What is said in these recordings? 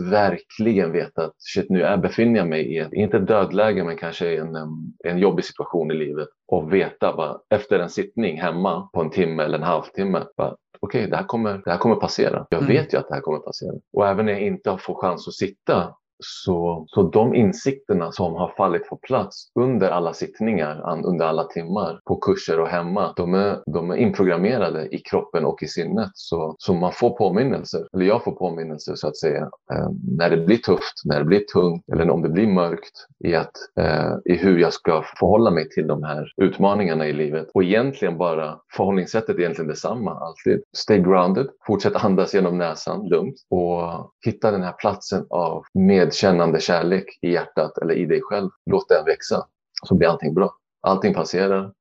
att verkligen veta att shit, nu är, befinner jag mig i, ett, inte ett dödläge, men kanske en, en jobbig situation i livet. Och veta bara, efter en sittning hemma på en timme eller en halvtimme, okej, okay, det, här kommer, det här kommer passera. Jag mm. vet ju att det här kommer passera. Och även när jag inte får chans att sitta så, så de insikterna som har fallit på plats under alla sittningar, under alla timmar på kurser och hemma, de är, de är inprogrammerade i kroppen och i sinnet. Så, så man får påminnelser, eller jag får påminnelser så att säga, eh, när det blir tufft, när det blir tungt eller om det blir mörkt i, att, eh, i hur jag ska förhålla mig till de här utmaningarna i livet. Och egentligen bara förhållningssättet är egentligen detsamma alltid. Stay grounded, fortsätt andas genom näsan lugnt och hitta den här platsen av med medkännande kärlek i hjärtat eller i dig själv, låt den växa så blir allting bra. Allting passerar.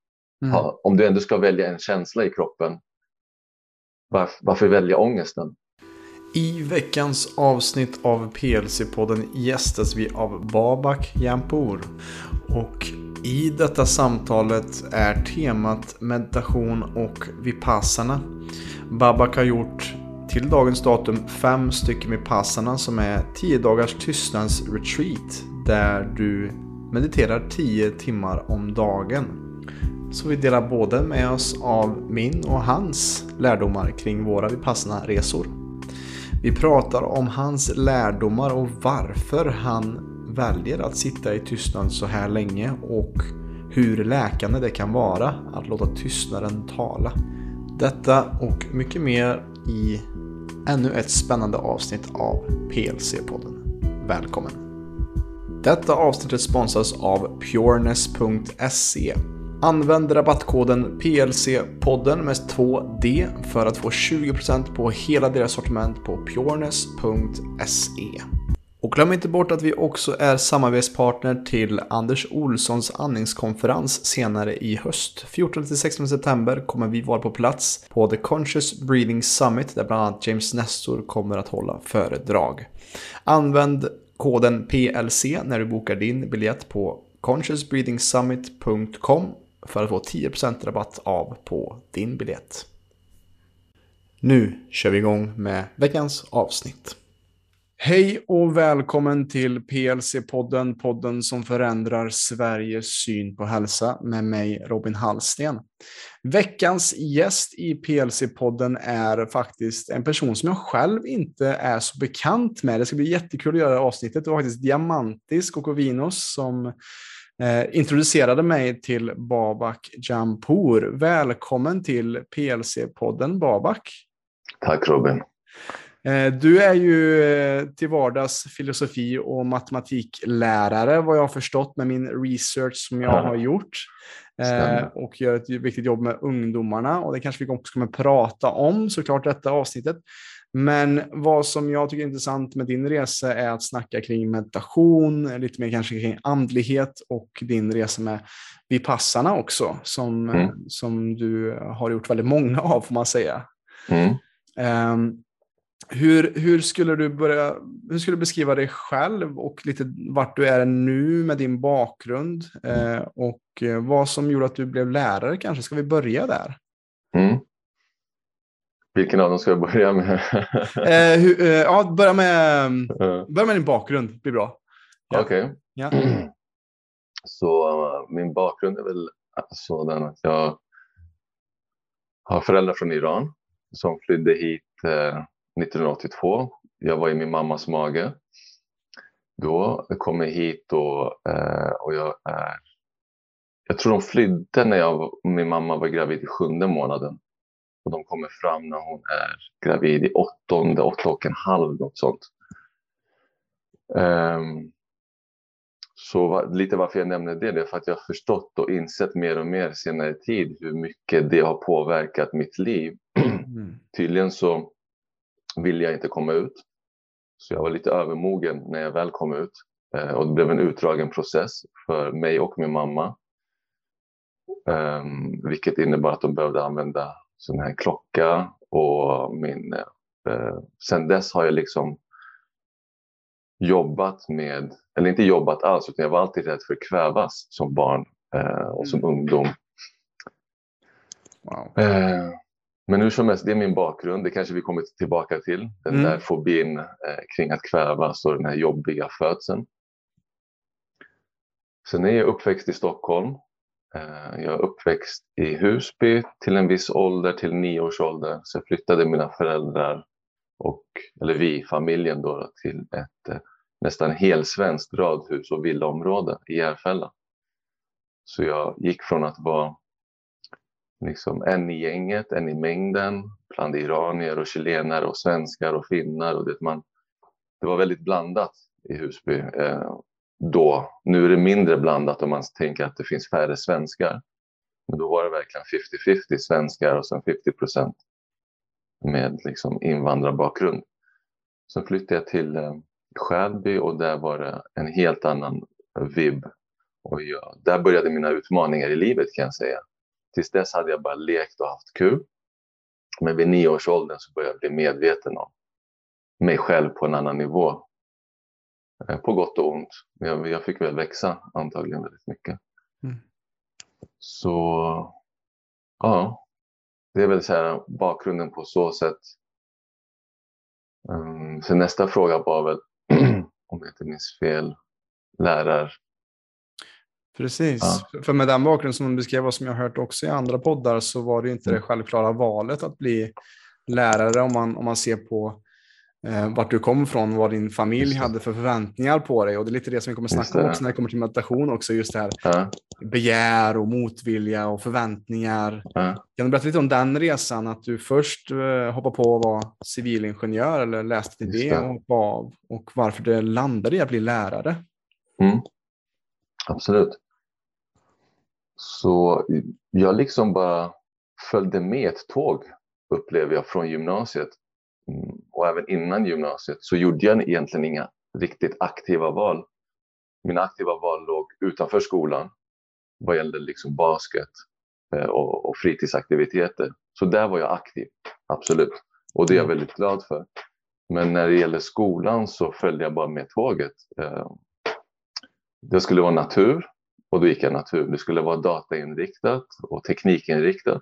Mm. Ha, om du ändå ska välja en känsla i kroppen, varför, varför välja ångesten? I veckans avsnitt av PLC-podden gästas vi av Babak Jampour. Och i detta samtalet är temat meditation och vipassana. Babak har gjort till dagens datum fem stycken med passarna som är 10 dagars tystnadsretreat där du mediterar 10 timmar om dagen. Så vi delar både med oss av min och hans lärdomar kring våra Vipassana-resor. Vi pratar om hans lärdomar och varför han väljer att sitta i tystnad så här länge och hur läkande det kan vara att låta tystnaden tala. Detta och mycket mer i ännu ett spännande avsnitt av PLC-podden. Välkommen! Detta avsnitt sponsras av pureness.se. Använd rabattkoden PLC-podden med 2D för att få 20% på hela deras sortiment på pureness.se. Och glöm inte bort att vi också är samarbetspartner till Anders Olssons andningskonferens senare i höst. 14-16 september kommer vi vara på plats på The Conscious Breathing Summit där bland annat James Nestor kommer att hålla föredrag. Använd koden PLC när du bokar din biljett på consciousbreathingsummit.com för att få 10% rabatt av på din biljett. Nu kör vi igång med veckans avsnitt. Hej och välkommen till PLC-podden, podden som förändrar Sveriges syn på hälsa med mig Robin Hallsten. Veckans gäst i PLC-podden är faktiskt en person som jag själv inte är så bekant med. Det ska bli jättekul att göra avsnittet. Det var faktiskt Diamantis Kokovinos som eh, introducerade mig till Babak Jampour. Välkommen till PLC-podden Babak. Tack Robin. Eh, du är ju eh, till vardags filosofi och matematiklärare vad jag har förstått med min research som jag har gjort. Eh, Stämmer. Och gör ett viktigt jobb med ungdomarna och det kanske vi också kommer prata om såklart detta avsnittet. Men vad som jag tycker är intressant med din resa är att snacka kring meditation, lite mer kanske kring andlighet och din resa med Vipassana också, som, mm. som du har gjort väldigt många av får man säga. Mm. Um, hur, hur, skulle du börja, hur skulle du beskriva dig själv och lite vart du är nu med din bakgrund eh, och eh, vad som gjorde att du blev lärare kanske? Ska vi börja där? Mm. Vilken av dem ska jag börja med? eh, hur, eh, ja, börja med, börja med din bakgrund, det blir bra. Ja. Okej. Okay. Ja. Så min bakgrund är väl sådan att jag har föräldrar från Iran som flydde hit eh, 1982. Jag var i min mammas mage. Då kom jag hit och, eh, och jag är... Jag tror de flydde när jag, min mamma var gravid i sjunde månaden. Och de kommer fram när hon är gravid i åttonde, åtta och en halv, något sånt. Um, så lite varför jag nämner det, det är för att jag har förstått och insett mer och mer senare tid hur mycket det har påverkat mitt liv. Mm. Tydligen så ville jag inte komma ut. Så jag var lite övermogen när jag väl kom ut. Eh, och det blev en utdragen process för mig och min mamma. Um, vilket innebar att de behövde använda sån här klocka och min... Uh, sen dess har jag liksom jobbat med, eller inte jobbat alls, utan jag var alltid rädd för att kvävas som barn uh, och som mm. ungdom. Wow. Men hur som helst, det är min bakgrund. Det kanske vi kommer tillbaka till. Den mm. där fobin eh, kring att kvävas och den här jobbiga födseln. Sen är jag uppväxt i Stockholm. Eh, jag är uppväxt i Husby till en viss ålder, till nio års ålder. Sen flyttade mina föräldrar, och, eller vi, familjen då, till ett eh, nästan helsvenskt radhus och villaområde i Järfälla. Så jag gick från att vara liksom en i gänget, en i mängden, bland iranier och chilenare och svenskar och finnar. Och det, man, det var väldigt blandat i Husby eh, då. Nu är det mindre blandat om man tänker att det finns färre svenskar. Men då var det verkligen 50-50 svenskar och sen 50 procent med liksom invandrarbakgrund. Sen flyttade jag till eh, Skälby och där var det en helt annan vibb. Och jag, där började mina utmaningar i livet kan jag säga. Tills dess hade jag bara lekt och haft kul. Men vid nio års ålder så började jag bli medveten om mig själv på en annan nivå. Eh, på gott och ont. Jag, jag fick väl växa antagligen väldigt mycket. Mm. Så ja, det är väl så här bakgrunden på så sätt. Um, så nästa fråga var väl, om jag inte minns fel, lärar Precis, ja. för med den bakgrunden som du beskrev och som jag hört också i andra poddar så var det inte det mm. självklara valet att bli lärare om man, om man ser på eh, vart du kom ifrån, vad din familj hade för förväntningar på dig. Och det är lite det som vi kommer snacka om också när det kommer till meditation också, just det här ja. begär och motvilja och förväntningar. Ja. Kan du berätta lite om den resan, att du först eh, hoppade på att vara civilingenjör eller läste till det, det och hoppade av och varför det landade i att bli lärare? Mm. Absolut. Så jag liksom bara följde med ett tåg upplever jag från gymnasiet. Mm, och även innan gymnasiet så gjorde jag egentligen inga riktigt aktiva val. Mina aktiva val låg utanför skolan vad gällde liksom basket eh, och, och fritidsaktiviteter. Så där var jag aktiv, absolut. Och det är jag mm. väldigt glad för. Men när det gäller skolan så följde jag bara med tåget. Eh, det skulle vara natur och då gick jag natur. Det skulle vara datainriktat och teknikinriktat.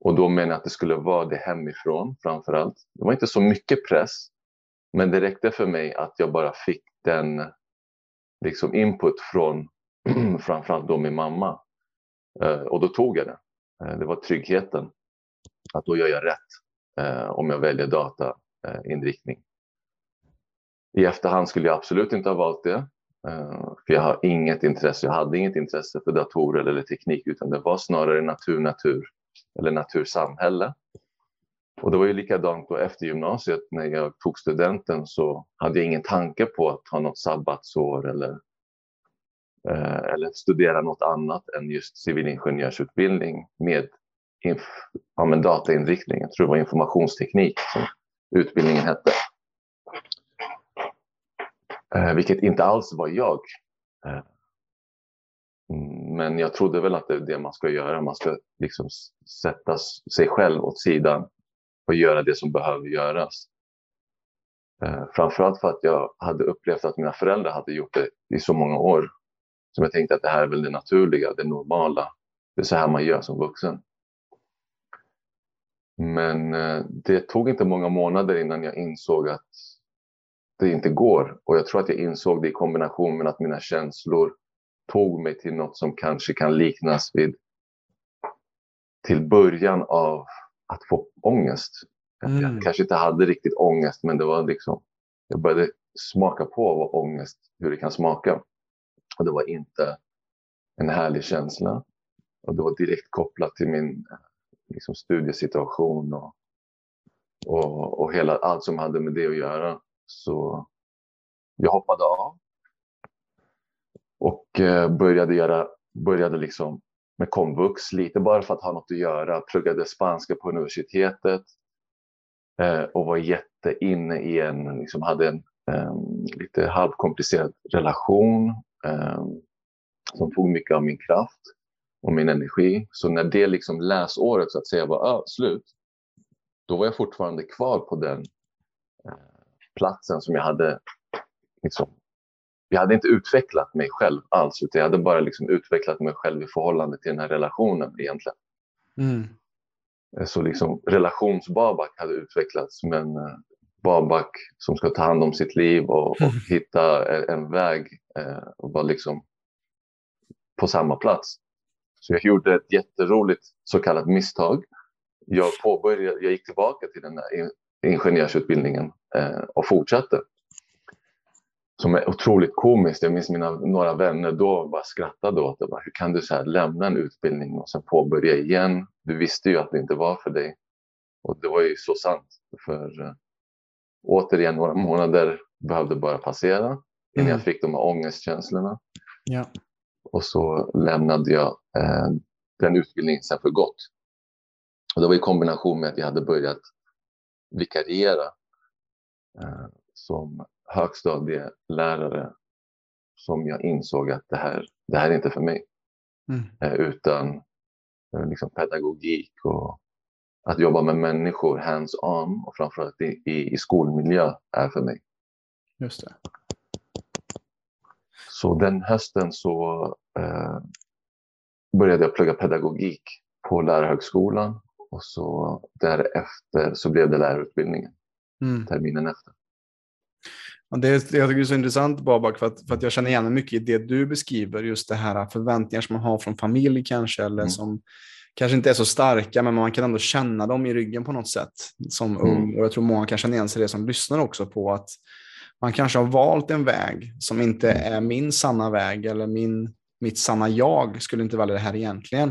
Och då menar jag att det skulle vara det hemifrån framför allt. Det var inte så mycket press, men det räckte för mig att jag bara fick den liksom input från framförallt då min mamma. Eh, och då tog jag det. Eh, det var tryggheten. Att då gör jag rätt eh, om jag väljer datainriktning. I efterhand skulle jag absolut inte ha valt det. Eh, för jag har inget intresse, jag hade inget intresse för datorer eller teknik utan det var snarare natur, natur eller natursamhälle. Och det var ju likadant då efter gymnasiet när jag tog studenten så hade jag ingen tanke på att ta något sabbatsår eller, eh, eller studera något annat än just civilingenjörsutbildning med inf ja, men datainriktning. Jag tror det var informationsteknik som utbildningen hette. Eh, vilket inte alls var jag. Eh, men jag trodde väl att det är det man ska göra. Man ska liksom sätta sig själv åt sidan och göra det som behöver göras. Eh, framförallt för att jag hade upplevt att mina föräldrar hade gjort det i så många år. Som jag tänkte att det här är väl det naturliga, det normala. Det är så här man gör som vuxen. Men eh, det tog inte många månader innan jag insåg att det inte går. Och jag tror att jag insåg det i kombination med att mina känslor tog mig till något som kanske kan liknas vid till början av att få ångest. Mm. Jag kanske inte hade riktigt ångest, men det var liksom, jag började smaka på vad ångest, hur det kan smaka. Och det var inte en härlig känsla. Och det var direkt kopplat till min liksom, studiesituation och, och, och hela, allt som hade med det att göra. Så jag hoppade av och eh, började, göra, började liksom med komvux lite bara för att ha något att göra. Pluggade spanska på universitetet eh, och var jätteinne i en, liksom hade en um, lite halvkomplicerad relation um, som tog mycket av min kraft och min energi. Så när det liksom läsåret så att säga var slut, då var jag fortfarande kvar på den eh, platsen som jag hade liksom, jag hade inte utvecklat mig själv alls, utan jag hade bara liksom utvecklat mig själv i förhållande till den här relationen egentligen. Mm. Eh, så liksom relations-Babak hade utvecklats, men eh, Babak som ska ta hand om sitt liv och, och hitta en väg eh, var liksom på samma plats. Så jag gjorde ett jätteroligt så kallat misstag. Jag, påbörjade, jag gick tillbaka till den där ingenjörsutbildningen eh, och fortsatte. Som är otroligt komiskt. Jag minns mina några vänner då bara skrattade åt det. Bara, Hur kan du så här lämna en utbildning och sen påbörja igen? Du visste ju att det inte var för dig. Och det var ju så sant. För eh, återigen, några månader behövde bara passera innan mm. jag fick de här ångestkänslorna. Ja. Och så lämnade jag eh, den utbildningen sen för gott. Och det var i kombination med att jag hade börjat vikariera eh, som högstadielärare som jag insåg att det här, det här är inte för mig. Mm. Eh, utan eh, liksom pedagogik och att jobba med människor hands-on och framförallt i, i, i skolmiljö är för mig. Just det. Så den hösten så eh, började jag plugga pedagogik på Lärarhögskolan och så därefter så blev det lärarutbildningen mm. terminen efter. Ja, det, jag tycker det är så intressant Babak för att, för att jag känner igen mycket i det du beskriver, just det här förväntningar som man har från familj kanske eller mm. som kanske inte är så starka men man kan ändå känna dem i ryggen på något sätt som mm. ung och jag tror många kan känna igen sig det som lyssnar också på att man kanske har valt en väg som inte mm. är min sanna väg eller min, mitt sanna jag skulle inte välja det här egentligen.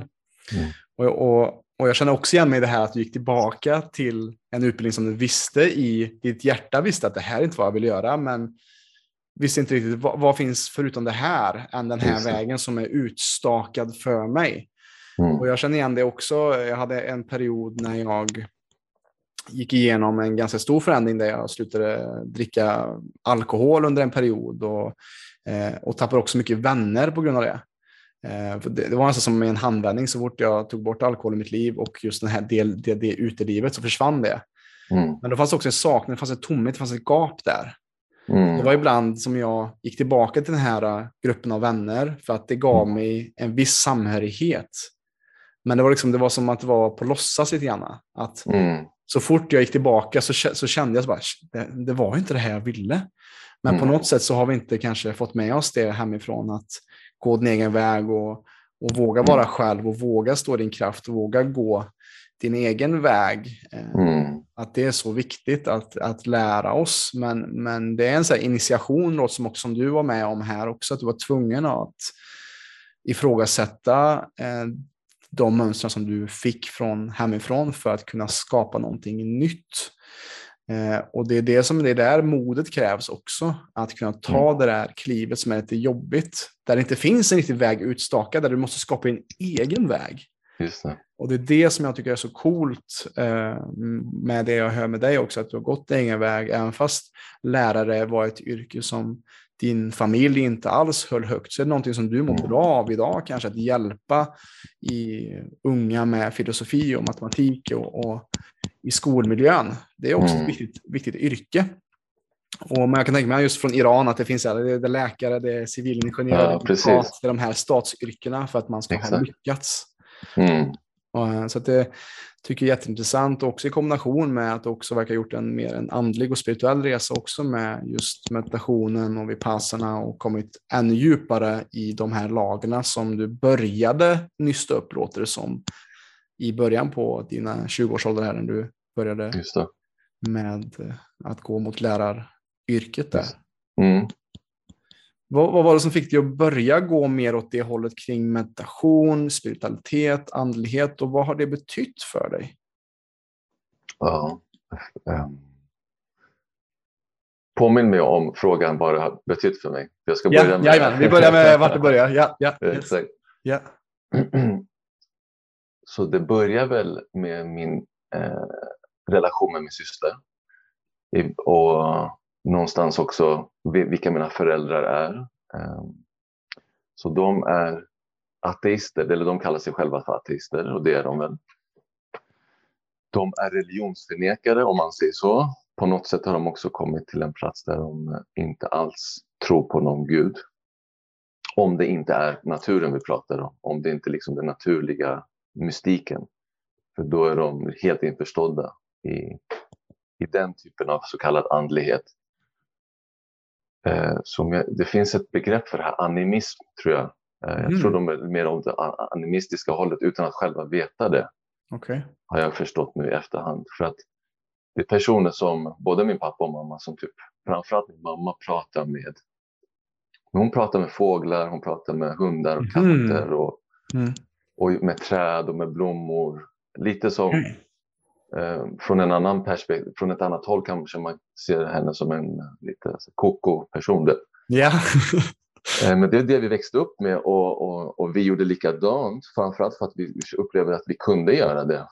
Mm. Och, och, och jag känner också igen mig i det här att du gick tillbaka till en utbildning som du visste i ditt hjärta visste att det här är inte vad jag vill göra, men visste inte riktigt vad, vad finns förutom det här än den här vägen som är utstakad för mig. Mm. Och jag känner igen det också. Jag hade en period när jag gick igenom en ganska stor förändring där jag slutade dricka alkohol under en period och, eh, och tappade också mycket vänner på grund av det. Eh, det, det, var nästan som en handvändning så fort jag tog bort alkohol i mitt liv och just den här del, det, det utelivet så försvann det. Mm. Men då fanns det också en saknad, det fanns ett tomhet, det fanns ett gap där. Mm. Det var ibland som jag gick tillbaka till den här äh, gruppen av vänner för att det gav mm. mig en viss samhörighet. Men det var, liksom, det var som att det var på låtsas lite grann. Att mm. Så fort jag gick tillbaka så, så kände jag att det, det var inte det här jag ville. Men på mm. något sätt så har vi inte kanske fått med oss det hemifrån att gå din egen väg och, och våga vara mm. själv och våga stå din kraft och våga gå din egen väg. Eh, mm. Att det är så viktigt att, att lära oss. Men, men det är en så initiation då, som, också, som du var med om här också, att du var tvungen att ifrågasätta eh, de mönstren som du fick från hemifrån för att kunna skapa någonting nytt. Eh, och det är det som det är där modet krävs också. Att kunna ta mm. det där klivet som är lite jobbigt. Där det inte finns en riktig väg utstakad, där du måste skapa en egen väg. Det. Och det är det som jag tycker är så coolt eh, med det jag hör med dig också, att du har gått din egen väg, även fast lärare var ett yrke som din familj inte alls höll högt, så är det någonting som du mår mm. bra av idag, kanske att hjälpa i unga med filosofi och matematik och, och i skolmiljön. Det är också mm. ett viktigt, viktigt yrke. Och man kan tänka mig just från Iran att det finns det är läkare, det är civilingenjör, ja, det är de här statsyrkena för att man ska Exakt. ha lyckats. Mm. Eh, så det tycker jag är jätteintressant också i kombination med att också verkar ha gjort en mer en andlig och spirituell resa också med just meditationen och vipassarna och kommit ännu djupare i de här lagren som du började nysta upp låter det som i början på dina 20-årsåldrar här när du började med eh, att gå mot läraryrket där. Mm. Vad, vad, var det som fick dig att börja gå mer åt det hållet kring meditation, spiritualitet, andlighet och vad har det betytt för dig? Ja. Um, påminn mig om frågan vad det har betytt för mig. Jag ska börja ja, med... Jajamän, vi börjar med vart det börjar. Ja, ja, yes. ja. Så det börjar väl med min eh, relation med min syster. Och någonstans också vilka mina föräldrar är. Ehm, så de är ateister, eller de kallar sig själva för ateister och det är de väl. De är religionsförnekare om man säger så. På något sätt har de också kommit till en plats där de inte alls tror på någon gud. Om det inte är naturen vi pratar om, om det inte är liksom den naturliga mystiken. För då är de helt införstådda i, i den typen av så kallad andlighet. Eh, som jag, det finns ett begrepp för det här, animism tror jag. Eh, jag Mm. tror de är mer åt det animistiska hållet utan att själva veta det. Okej. Har jag förstått nu i efterhand. För att det är personer som, både min pappa och mamma, som typ, framförallt min mamma pratar med hon pratar med fåglar, hon pratar med hundar och Mhm. katter och, Mm. och med träd och med blommor. Lite som från en annan perspektiv, från ett annat håll kanske man ser henne som en eh, lite koko-person. där. Ja. Eh, men det är det vi växte upp med och, och, och vi gjorde likadant. Framförallt för att vi upplevde att vi kunde göra det.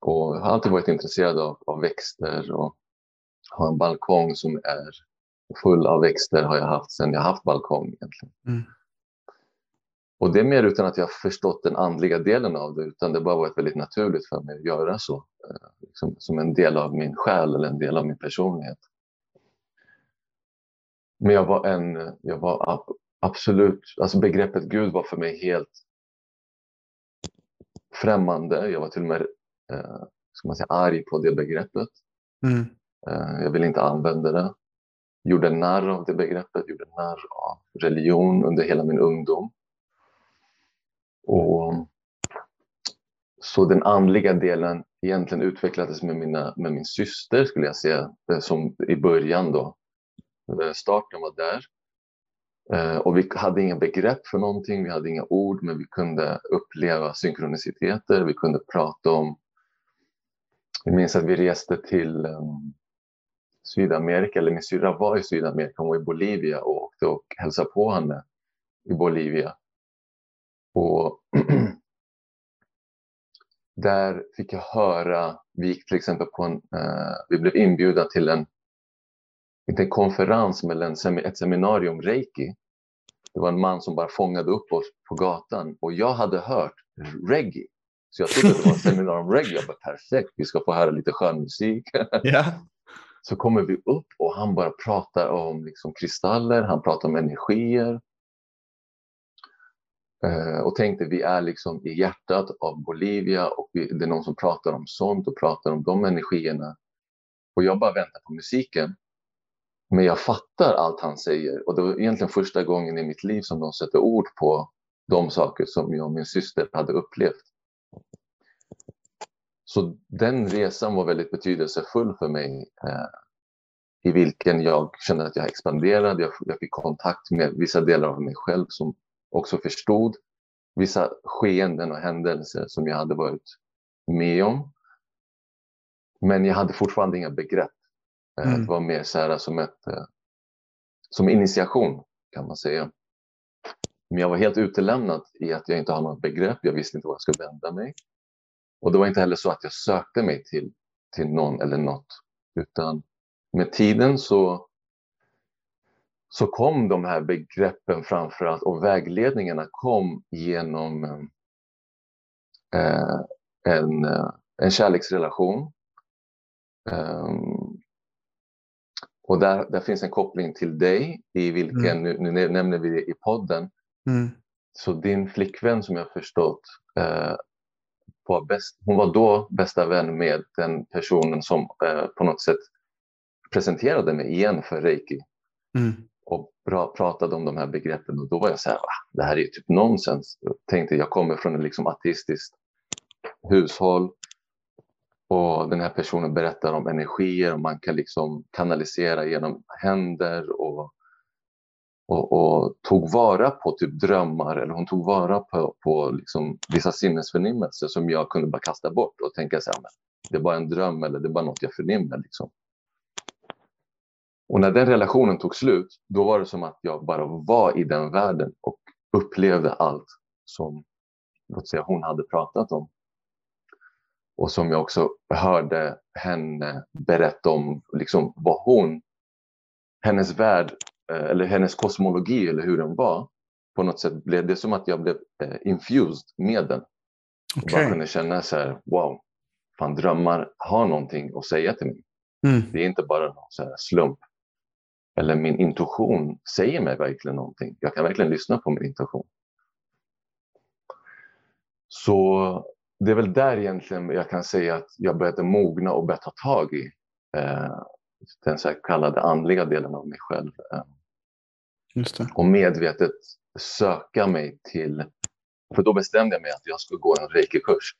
Och jag har alltid varit intresserad av, av växter och har en balkong som är full av växter har jag haft sedan jag haft balkong egentligen. Mm. Och det är mer utan att jag har förstått den andliga delen av det, utan det bara varit väldigt naturligt för mig att göra så. eh, Liksom, som en del av min själ eller en del av min personlighet. Men jag var en, jag var ab- absolut, alltså begreppet Gud var för mig helt främmande. Jag var till och med eh, ska man säga, arg på det begreppet. Mm. Eh, jag ville inte använda det. Gjorde narr av det begreppet, gjorde narr av religion under hela min ungdom. Och så den andliga delen egentligen utvecklades med, mina, med min syster skulle jag säga, eh, som i början då. Eh, starten var där. Eh, och vi hade inga begrepp för någonting, vi hade inga ord, men vi kunde uppleva synkroniciteter, vi kunde prata om... Jag minns att vi reste till ehm, Sydamerika, eller min syrra var i Sydamerika, hon var i Bolivia och åkte och hälsade på henne i Bolivia. Och där fick jag höra, vi gick till exempel på en, eh, vi blev inbjudna till en, inte en konferens, men en, ett seminarium reiki. Det var en man som bara fångade upp oss på gatan och jag hade hört reggae. Så jag trodde det var ett seminarium reggae. Jag bara perfekt, vi ska få höra lite skön musik. Ja. Så kommer vi upp och han bara pratar om liksom kristaller, han pratar om energier. Eh, och tänkte vi är liksom i hjärtat av Bolivia och vi, det är någon som pratar om sånt och pratar om de energierna. Och jag bara väntar på musiken. Men jag fattar allt han säger och det var egentligen första gången i mitt liv som de sätter ord på de saker som jag och min syster hade upplevt. Så den resan var väldigt betydelsefull för mig eh, i vilken jag kände att jag expanderade. Jag, jag fick kontakt med vissa delar av mig själv som också förstod vissa skeenden och händelser som jag hade varit med om. Men jag hade fortfarande inga begrepp. Eh, Mm. Det var mer så här som, ett, eh, som initiation kan man säga. Men jag var helt utelämnad i att jag inte har något begrepp. Jag visste inte var jag skulle vända mig. Och det var inte heller så att jag sökte mig till, till någon eller något. Utan med tiden så, så kom de här begreppen framför allt och vägledningarna kom genom eh, en, eh, en kärleksrelation. Um, och där, där finns en koppling till dig i vilken, nu, nu nämner vi det i podden, Mm. så din flickvän som jag förstått eh, var bäst, hon var då bästa vän med den personen som eh, på något sätt presenterade mig igen för reiki Mm pratade om de här begreppen och då var jag så här, det här är ju typ nonsens. Jag tänkte jag kommer från ett liksom ateistiskt hushåll och den här personen berättar om energier och man kan liksom kanalisera genom händer och, och, och tog vara på typ drömmar eller hon tog vara på, på liksom vissa sinnesförnimmelser som jag kunde bara kasta bort och tänka så här, det är bara en dröm eller det är bara något jag förnimmer. Liksom. Och när den relationen tog slut, då var det som att jag bara var i den världen och upplevde allt som låt säga, hon hade pratat om. Och som jag också hörde henne berätta om liksom, vad hon, hennes värld eh, eller hennes kosmologi eller hur den var. På något sätt blev det som att jag blev eh, infused med den. Okej. bara kunde känna så här, wow, fan drömmar har någonting att säga till mig. Mm. Det är inte bara någon så slump. Eller min intuition säger mig verkligen någonting. Jag kan verkligen lyssna på min intuition. Så det är väl där egentligen jag kan säga att jag började mogna och började ta tag i eh, den så kallade andliga delen av mig själv. Eh, och medvetet söka mig till, för då bestämde jag mig att jag skulle gå en reiki-kurs.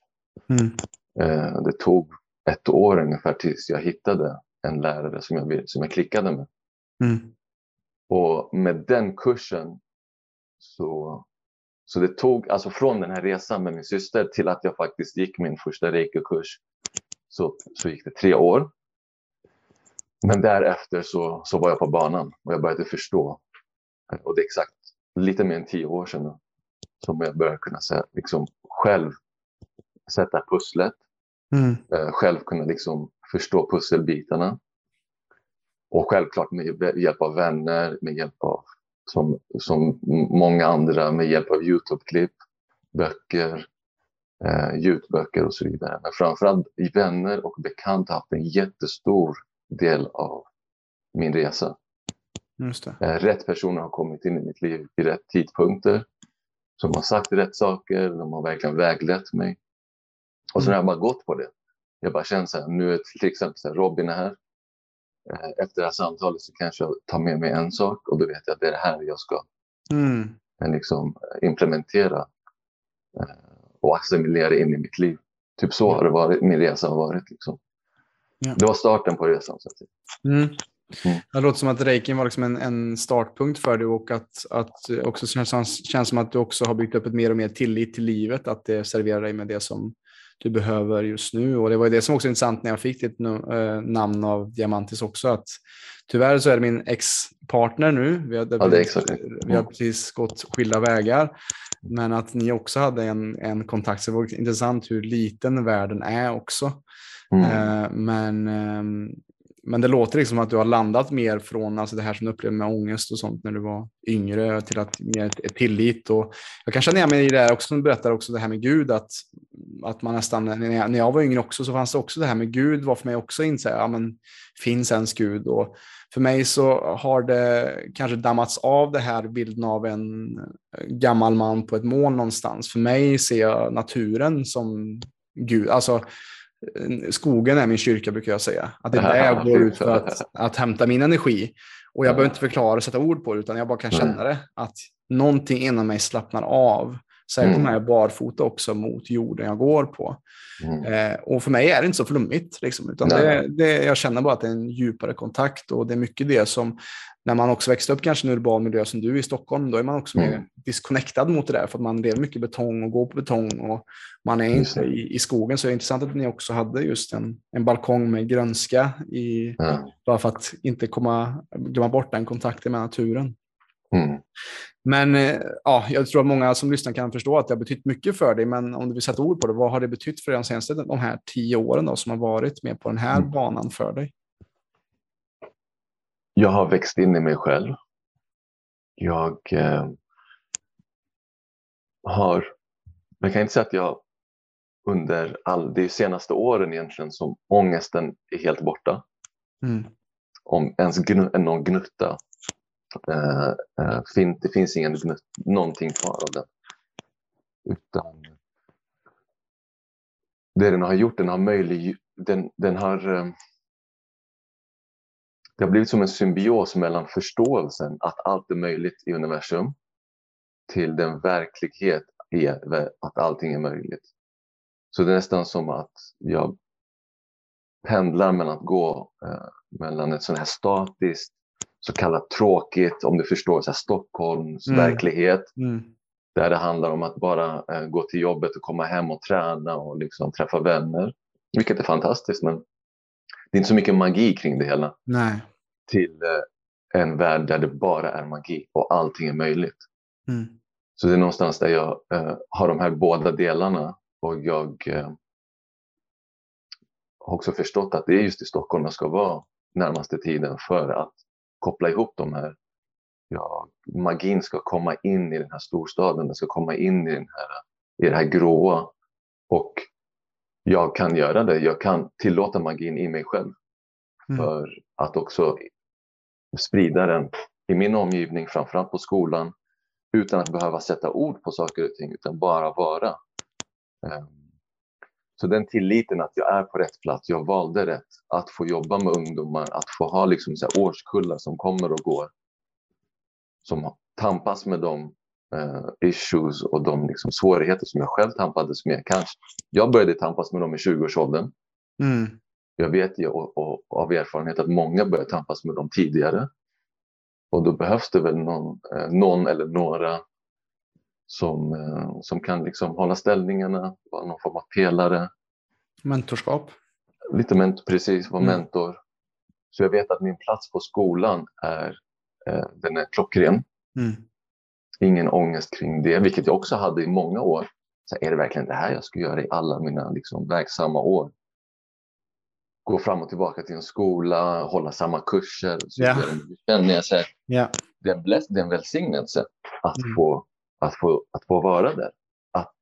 Mm. Eh, det tog ett år ungefär tills jag hittade en lärare som jag, som jag klickade med. Mm. Och med den kursen så, så det tog, alltså från den här resan med min syster till att jag faktiskt gick min första reiki-kurs så, så gick det tre år. Men därefter så, så var jag på banan och jag började förstå. Och det är exakt lite mer än tio år sedan som jag började kunna säga, liksom, själv sätta pusslet. Mm. Eh, själv kunna liksom förstå pusselbitarna. Och självklart med hjälp av vänner, med hjälp av som, som många andra, med hjälp av Youtube-klipp, böcker, eh, ljudböcker och så vidare. Men framförallt vänner och bekanta har haft en jättestor del av min resa. Eh, rätt personer har kommit in i mitt liv i rätt tidpunkter. Som har sagt rätt saker, de har verkligen väglett mig. Och så har jag bara gått på det. Jag bara känner så här, nu är till exempel så här, Robin är här. Eh, efter det här samtalet så kanske jag tar med mig en sak och då vet jag att det är det här jag ska mm. Eh, liksom, implementera och assimilera in i mitt liv. Typ så har det varit, min resa har varit. Liksom. Ja. Det var starten på resan. Så att. Mm. Mm. Det låter som att reikin var liksom en, en, startpunkt för dig och att, att också känns, känns som att du också har byggt upp ett mer och mer tillit till livet, att det serverar dig med det som du behöver just nu. Och det var det som också är intressant när jag fick ditt äh, namn av Diamantis också, att tyvärr så är det min ex-partner nu. Vi har, ja, precis, vi har precis gått skilda vägar. Men att ni också hade en, en kontakt, så det var intressant hur liten världen är också. Mm. Eh, men eh, men det låter liksom att du har landat mer från alltså det här som du upplevde med ångest och sånt när du var yngre till att mer ett, tillit. Och jag kan känna igen mig i det här också, som du berättar också det här med Gud, att, att man nästan, när jag, när jag var yngre också så fanns det också det här med Gud var för mig också inte ja men finns ens Gud? Och för mig så har det kanske dammats av det här bilden av en gammal man på ett moln någonstans. För mig ser jag naturen som Gud, alltså skogen är min kyrka brukar jag säga. Att det är där jag går ut för att, att hämta min energi. Och jag behöver inte förklara och sätta ord på det, utan jag bara kan känna det. Att någonting inom mig slappnar av. Särskilt mm. om jag är barfota också mot jorden jag går på. Mm. Eh, och för mig är det inte så flummigt. Liksom, utan det, det, jag känner bara att det är en djupare kontakt. Och det är mycket det som när man också växte upp kanske i en urban miljö som du i Stockholm, då är man också mm. mer disconnectad mot det där för att man lever mycket betong och går på betong och man är inte i, i skogen. Så det är intressant att ni också hade just en, en balkong med grönska i, ja. bara för att inte komma, glömma bort den kontakten med naturen. Mm. Men eh, ja, jag tror att många som lyssnar kan förstå att det har betytt mycket för dig. Men om du vill sätta ord på det, vad har det betytt för dig de senaste de här tio åren då, som har varit med på den här mm. banan för dig? Jag har växt in i mig själv. Jag eh, har, jag kan inte säga att jag under all, de senaste åren egentligen som ångesten är helt borta. Mm. Om ens gnu, någon gnutta. Eh, eh, fin, det finns ingen gnutt, någonting kvar av den. Utan det den har gjort, den har möjlig, den, den har eh, det har blivit som en symbios mellan förståelsen att allt är möjligt i universum till den verklighet i att allting är möjligt. Så det är nästan som att jag pendlar mellan att gå eh, mellan ett sånt här statiskt, så kallat tråkigt, om du förstår, så här Stockholms mm. verklighet. Mm. Där det handlar om att bara eh, gå till jobbet och komma hem och träna och liksom träffa vänner. Vilket är fantastiskt, men det är inte så mycket magi kring det hela. Nej. Till eh, en värld där det bara är magi och allting är möjligt. Mm. Så det är någonstans där jag eh, har de här båda delarna och jag eh, har också förstått att det är just i Stockholm jag ska vara närmaste tiden för att koppla ihop de här. Ja, magin ska komma in i den här storstaden, den ska komma in i, den här, i det här gråa. Och jag kan göra det. Jag kan tillåta magin i mig själv. Mm. För att också sprida den i min omgivning, framförallt på skolan, utan att behöva sätta ord på saker och ting, utan bara vara. Ehm, Så den tilliten att jag är på rätt plats, jag valde rätt, att få jobba med ungdomar, att få ha liksom så årskullar som kommer och går, som tampas med de uh, issues och de liksom svårigheter som jag själv tampades med. Kanske. Jag började tampas med dem i 20-årsåldern. Mm. Jag vet ju och, och, av erfarenhet att många börjar tampas med dem tidigare. Och då behövs det väl någon, eh, någon eller några som, eh, som kan liksom hålla ställningarna, vara någon form av pelare. Mentorskap. Lite mentor, precis, vara Mm. mentor. Så jag vet att min plats på skolan är, eh, den är klockren. Mm. Ingen ångest kring det, vilket jag också hade i många år. Så är det verkligen det här jag ska göra i alla mina liksom, verksamma år? Gå fram och tillbaka till en skola, hålla samma kurser. Så vidare. känner jag så här, Ja. det är en, bless, det är en välsignelse att, Mm. få, att, få, att få vara där. Att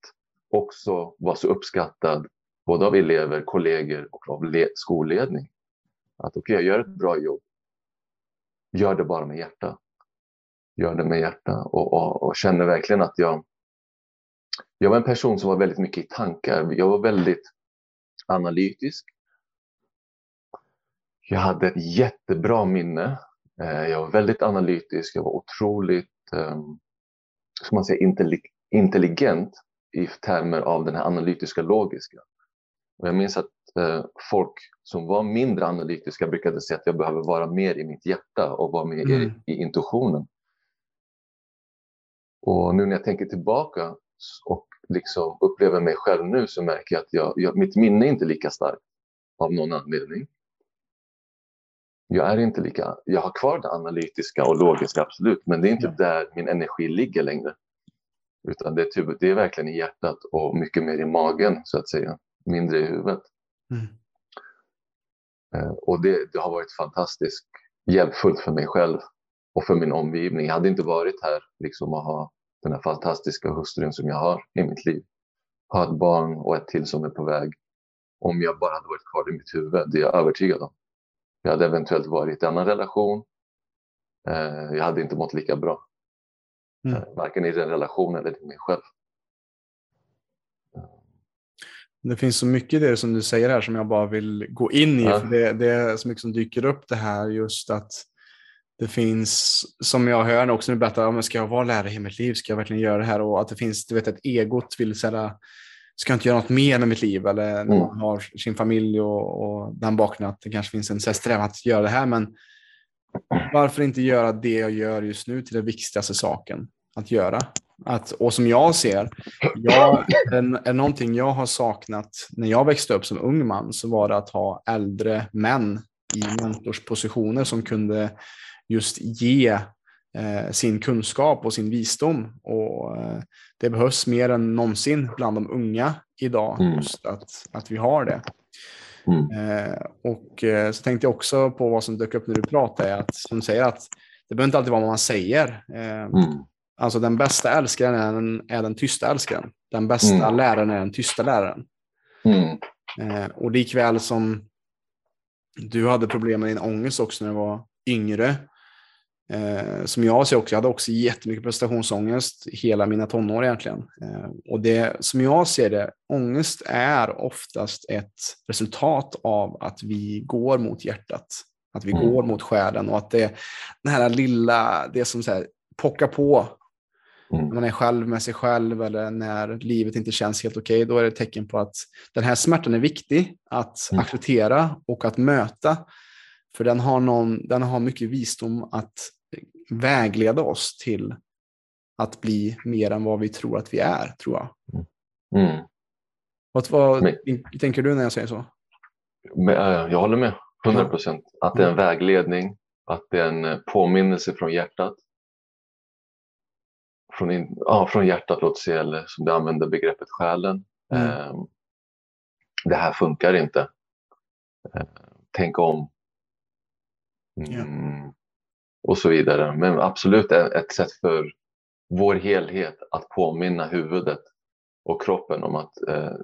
också vara så uppskattad både av elever, kollegor och av le- skolledning. Att okej, jag gör ett bra jobb. Gör det bara med hjärta. Gör det med hjärta och, och, och känner verkligen att jag... Jag var en person som var väldigt mycket i tankar. Jag var väldigt analytisk. Jag hade ett jättebra minne. Eh, Jag var väldigt analytisk. Jag var otroligt um, man intelli- intelligent i termer av den här analytiska logiska. Och jag minns att eh, folk som var mindre analytiska brukade säga att jag behöver vara mer i mitt hjärta och vara mer Mm. i, i intuitionen. Och nu när jag tänker tillbaka och liksom upplever mig själv nu så märker jag att jag, jag, mitt minne är inte lika starkt av någon anledning. Jag är inte lika, jag har kvar det analytiska och logiska absolut, men det är inte där min energi ligger längre. Utan det är, typ, det är verkligen i hjärtat och mycket mer i magen så att säga, mindre i huvudet. Mm. Eh, Och det, det har varit fantastiskt hjälpfullt för mig själv och för min omgivning. Jag hade inte varit här liksom att ha den här fantastiska hustrun som jag har i mitt liv. Ha ett barn och ett till som är på väg. Om jag bara hade varit kvar i mitt huvud, det är jag övertygad om. Jag hade eventuellt varit i en annan relation. Eh, Jag hade inte mått lika bra. Mm. Eh, Varken i den relationen eller i mig själv. Det finns så mycket i det som du säger här som jag bara vill gå in i. Ja. För det, det är så mycket som dyker upp det här just att det finns, som jag hör också du berättar, men ska jag vara lärare i mitt liv? Ska jag verkligen göra det här? Och att det finns, du vet, ett egot vill säga, ska jag inte göra något mer med mitt liv? Eller när Mm. man har sin familj och, och den bakgrunden att det kanske finns en strävan att göra det här. Men varför inte göra det jag gör just nu till den viktigaste saken att göra? Att, och som jag ser, jag, är, är någonting jag har saknat när jag växte upp som ung man så var det att ha äldre män i mentorspositioner som kunde just ge eh, sin kunskap och sin visdom. Och eh, det behövs mer än någonsin bland de unga idag, Mm. just att, att vi har det. Mm. Eh, och så tänkte jag också på vad som dök upp när du pratade, att, som säger att det behöver inte alltid vara vad man säger. Mm. Alltså den bästa älskaren är den, är den tysta älskaren. Den bästa Mm. läraren är den tysta läraren. Mm. Och likväl som du hade problem med din ångest också när du var yngre. Eh, som jag ser också, jag hade också jättemycket prestationsångest hela mina tonår egentligen. Eh, och det som jag ser det, ångest är oftast ett resultat av att vi går mot hjärtat. Att vi Mm. går mot själen och att det den här lilla, det som så här, pockar på Mm. när man är själv med sig själv eller när livet inte känns helt okej, då är det ett tecken på att den här smärtan är viktig att Mm. acceptera och att möta. För den har, någon, den har mycket visdom att vägleda oss till att bli mer än vad vi tror att vi är, tror jag. Mm. Vad, vad Men- tänker du när jag säger så? Äh, jag håller med, 100 procent. Att det är en vägledning, att det är en eh, påminnelse från hjärtat. Från, in, ja, från hjärtat, låt säga, eller som du använder begreppet själen. Mm. Eh, det här funkar inte. Eh, tänk om. Mm, Och så vidare. Men absolut ett sätt för vår helhet att påminna huvudet och kroppen om att eh,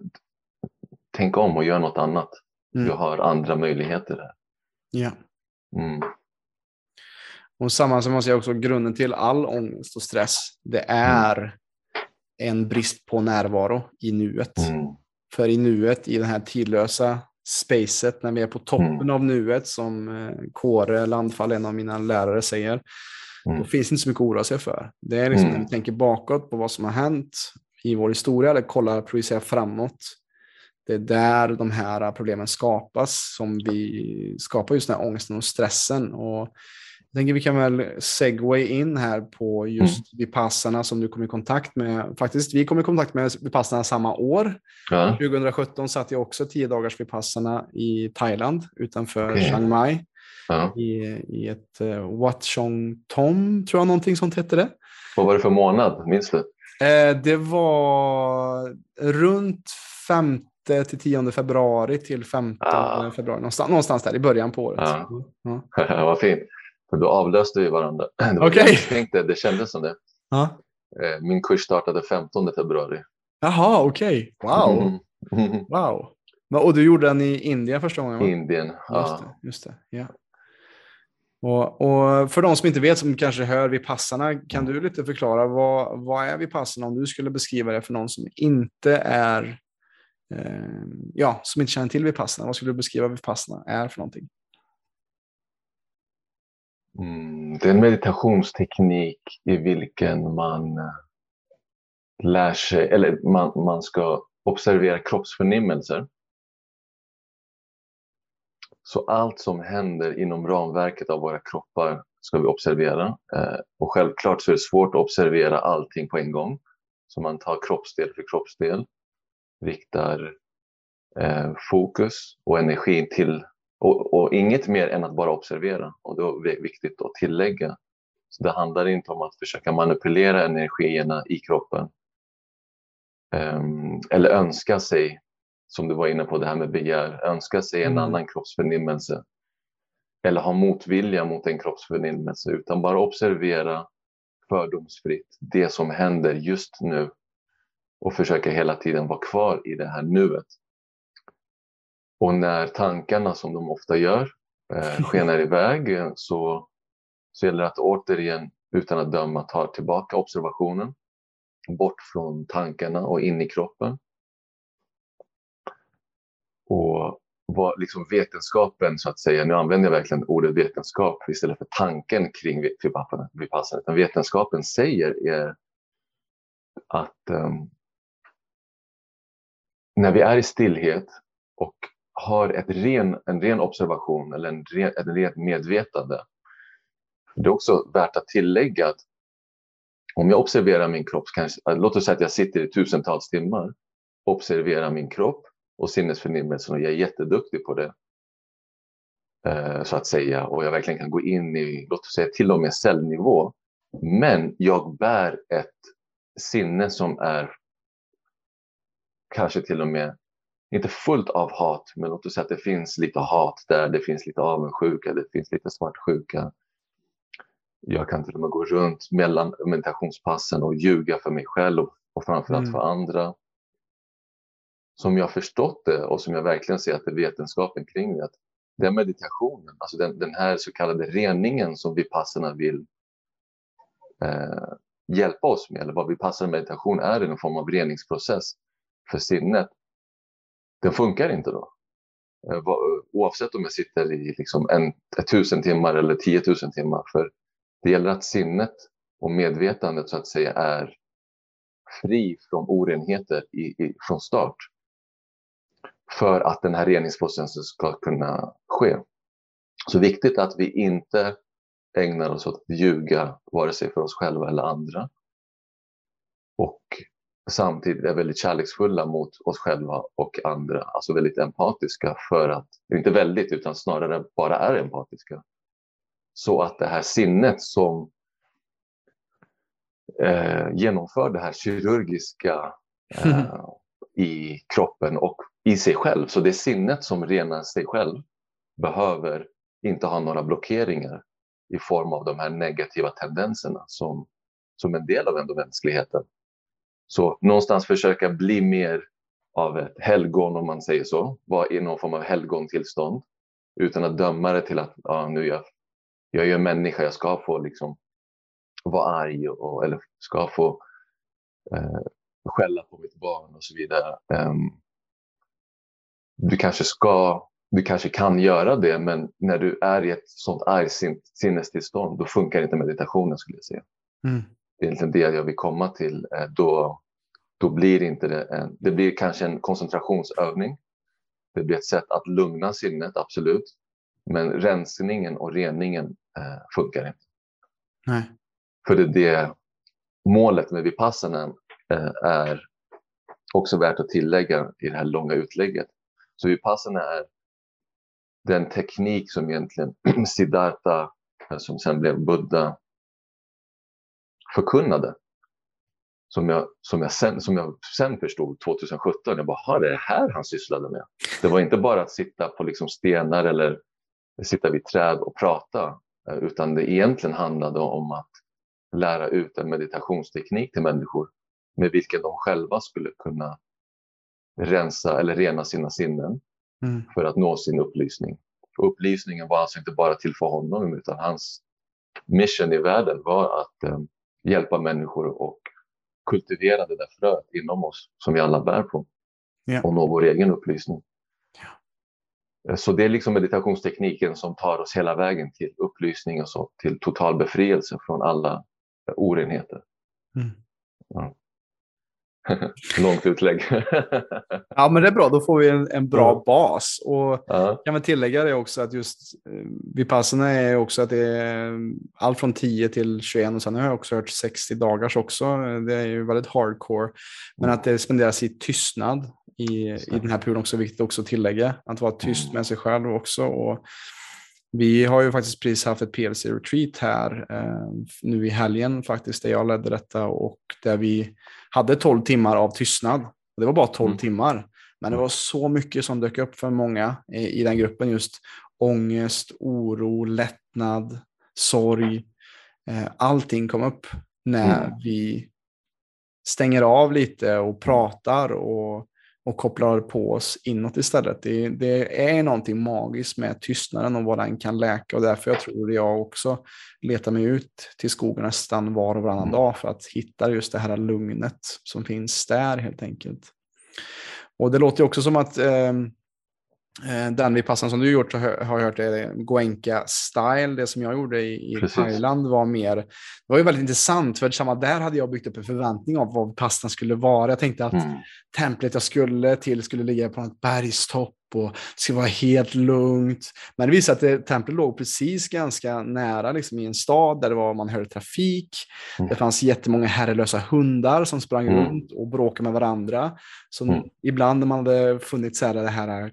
tänka om och göra något annat. Mm. Jag har andra möjligheter här. Ja. Mm. Och samma som man säger också, grunden till all ångest och stress, det är en brist på närvaro i nuet. Mm. för i nuet, i den här tidlösa spacet, när vi är på toppen Mm. av nuet, som eh, Kåre Landfall, en av mina lärare, säger, Mm. då finns det inte så mycket att oroa sig för. Det är liksom Mm. när vi tänker bakåt på vad som har hänt i vår historia, eller kollar, projicerar framåt. Det är där de här problemen skapas, som vi skapar just den här ångesten och stressen. Och tänker vi kan väl segway in här på just Vipassana som du kom i kontakt med. Faktiskt, vi kom i kontakt med Vipassana samma år. Ja. 2017 satt jag också 10 dagars Vipassana i Thailand utanför Okej. Chiang Mai Ja. i, i ett uh, Wat Chong Tom, tror jag någonting sånt hette det. Vad var det för månad? Minns du? Eh, det var runt 5 till 10 februari till 15 Ah. februari, någonstans, någonstans där i början på året. Ja. Ja. Vad fint. För då avlöste vi varandra. Det var jag tänkte, det kändes som det. Ja. Eh, Min kurs startade 15 februari. Jaha, okej. Wow. Mm. wow. Och du gjorde den i Indien första gången? Va? Indien. Just Ja. det, just det. Ja. Och, och för de som inte vet, som kanske hör Vipassana, kan du lite förklara vad, vad är Vipassana om du skulle beskriva det för någon som inte är, eh, ja, som inte känner till Vipassana, vad skulle du beskriva Vipassana är för någonting? Mm, det är en meditationsteknik i vilken man eh, lär sig, eller man, man ska observera kroppsförnimmelser. Så allt som händer inom ramverket av våra kroppar ska vi observera. Eh, och självklart så är det svårt att observera allting på en gång. Så man tar kroppsdel för kroppsdel, riktar eh, fokus och energi till och, och inget mer än att bara observera. Och det är viktigt att tillägga. Så det handlar inte om att försöka manipulera energierna i kroppen. Ehm, eller önska sig, som du var inne på det här med begär, önska sig en Mm. annan kroppsförnimmelse. Eller ha motvilja mot en kroppsförnimmelse, utan bara observera fördomsfritt det som händer just nu och försöka hela tiden vara kvar i det här nuet. Och när tankarna, som de ofta gör, eh, skenar iväg eh, så, så gäller det att återigen, utan att döma, ta tillbaka observationen bort från tankarna och in i kroppen. Och vad liksom vetenskapen, så att säga, nu använder jag verkligen ordet vetenskap istället för tanken kring Vipassana, Vipassana, utan vetenskapen säger är att um, när vi är i stillhet och har ett ren, en ren observation eller en ren, ett rent medvetande. Det är också värt att tillägga att om jag observerar min kropp, kanske, låt oss säga att jag sitter i tusentals timmar, observerar min kropp och sinnesförnimmelsen och jag är jätteduktig på det. Eh, så att säga, och jag verkligen kan gå in i, låt oss säga till och med cellnivå. Men jag bär ett sinne som är kanske till och med inte fullt av hat, men låt oss säga att det finns lite hat där, det finns lite avundsjuka, det finns lite svartsjuka. Jag kan till och med gå runt mellan meditationspassen och ljuga för mig själv och, framförallt Mm. för andra. Som jag förstått det och som jag verkligen ser att det är vetenskapen kring det, att den meditationen, alltså den, den här så kallade reningen som Vipassana vill eh, hjälpa oss med, eller vad Vipassana meditation är en form av reningsprocess för sinnet, den funkar inte då. Eh, oavsett om jag sitter i liksom en, ett tusen timmar eller tiotusen timmar. För det gäller att sinnet och medvetandet så att säga är fri från orenheter i, i, från start. För att den här reningsprocessen ska kunna ske. Så viktigt att vi inte ägnar oss åt att ljuga vare sig för oss själva eller andra. Och samtidigt är väldigt kärleksfulla mot oss själva och andra. Alltså väldigt empatiska för att, inte väldigt utan snarare bara är empatiska. Så att det här sinnet som eh, genomför det här kirurgiska eh, i kroppen och i sig själv. Så det sinnet som renar sig själv behöver inte ha några blockeringar i form av de här negativa tendenserna som, som en del av ändå mänskligheten. Så någonstans försöka bli mer av ett helgon om man säger så, vara i någon form av helgontillstånd utan att döma det till att ja, nu jag, jag är en människa, jag ska få liksom vara arg och, eller ska få eh, skälla på mitt barn och så vidare. Um, du kanske ska, du kanske kan göra det, men när du är i ett sånt argt sinnestillstånd, då funkar inte meditationen skulle jag säga. Mm. Det är egentligen det jag vill komma till. Eh, då, då blir inte det en, det blir kanske en koncentrationsövning. Det blir ett sätt att lugna sinnet, absolut. Men rensningen och reningen eh, funkar inte. Nej. För det, det målet med vipassana eh, är också värt att tillägga i det här långa utlägget. Så vipassana är den teknik som egentligen Siddhartha, eh, som sen blev Buddha, förkunnade. Som jag, som jag, sen, som jag sen förstod 2017. Jag bara, det är det här han sysslade med? Det var inte bara att sitta på liksom stenar eller sitta vid träd och prata, eh, utan det egentligen handlade om att lära ut en meditationsteknik till människor med vilken de själva skulle kunna rensa eller rena sina sinnen mm. för att nå sin upplysning. Och upplysningen var alltså inte bara till för honom utan hans mission i världen var att eh, hjälpa människor och kultivera det där fröet inom oss som vi alla bär på yeah. och nå vår egen upplysning. Yeah. Så det är liksom meditationstekniken som tar oss hela vägen till upplysning och så, till total befrielse från alla orenheter. Mm. Ja. Långt utlägg. ja, men det är bra. Då får vi en, en bra ja. bas. Och ja. kan väl tillägga det också att just eh, Vipassana är också att det är allt från 10 till 21 och sen har jag också hört 60 dagars också. Det är ju väldigt hardcore. Men mm. att det spenderas i tystnad i, i den här perioden också viktigt också att tillägga. Att vara tyst mm. med sig själv också. Och vi har ju faktiskt precis haft ett PLC-retreat här eh, nu i helgen faktiskt, där jag ledde detta och där vi hade 12 timmar av tystnad. Det var bara 12 mm. timmar, men det var så mycket som dök upp för många i, i den gruppen. Just ångest, oro, lättnad, sorg. Eh, allting kom upp när mm. vi stänger av lite och pratar och och kopplar på oss inåt istället. Det, det, är någonting magiskt med tystnaden och vad den kan läka och därför jag tror jag också letar mig ut till skogen nästan var och varannan mm. dag för att hitta just det här lugnet som finns där helt enkelt. Och det låter också som att eh, den vipassan som du gjort har jag hört är Goenka style. Det som jag gjorde i, i Thailand var mer, det var ju väldigt intressant för samma där hade jag byggt upp en förväntning av vad pastan skulle vara. Jag tänkte att mm. templet jag skulle till skulle ligga på ett bergstopp och det skulle vara helt lugnt. Men det visade sig att templet låg precis ganska nära liksom, i en stad där det var, man hörde trafik. Mm. Det fanns jättemånga herrelösa hundar som sprang mm. runt och bråkade med varandra. Så mm. ibland när man hade funnit så här, det här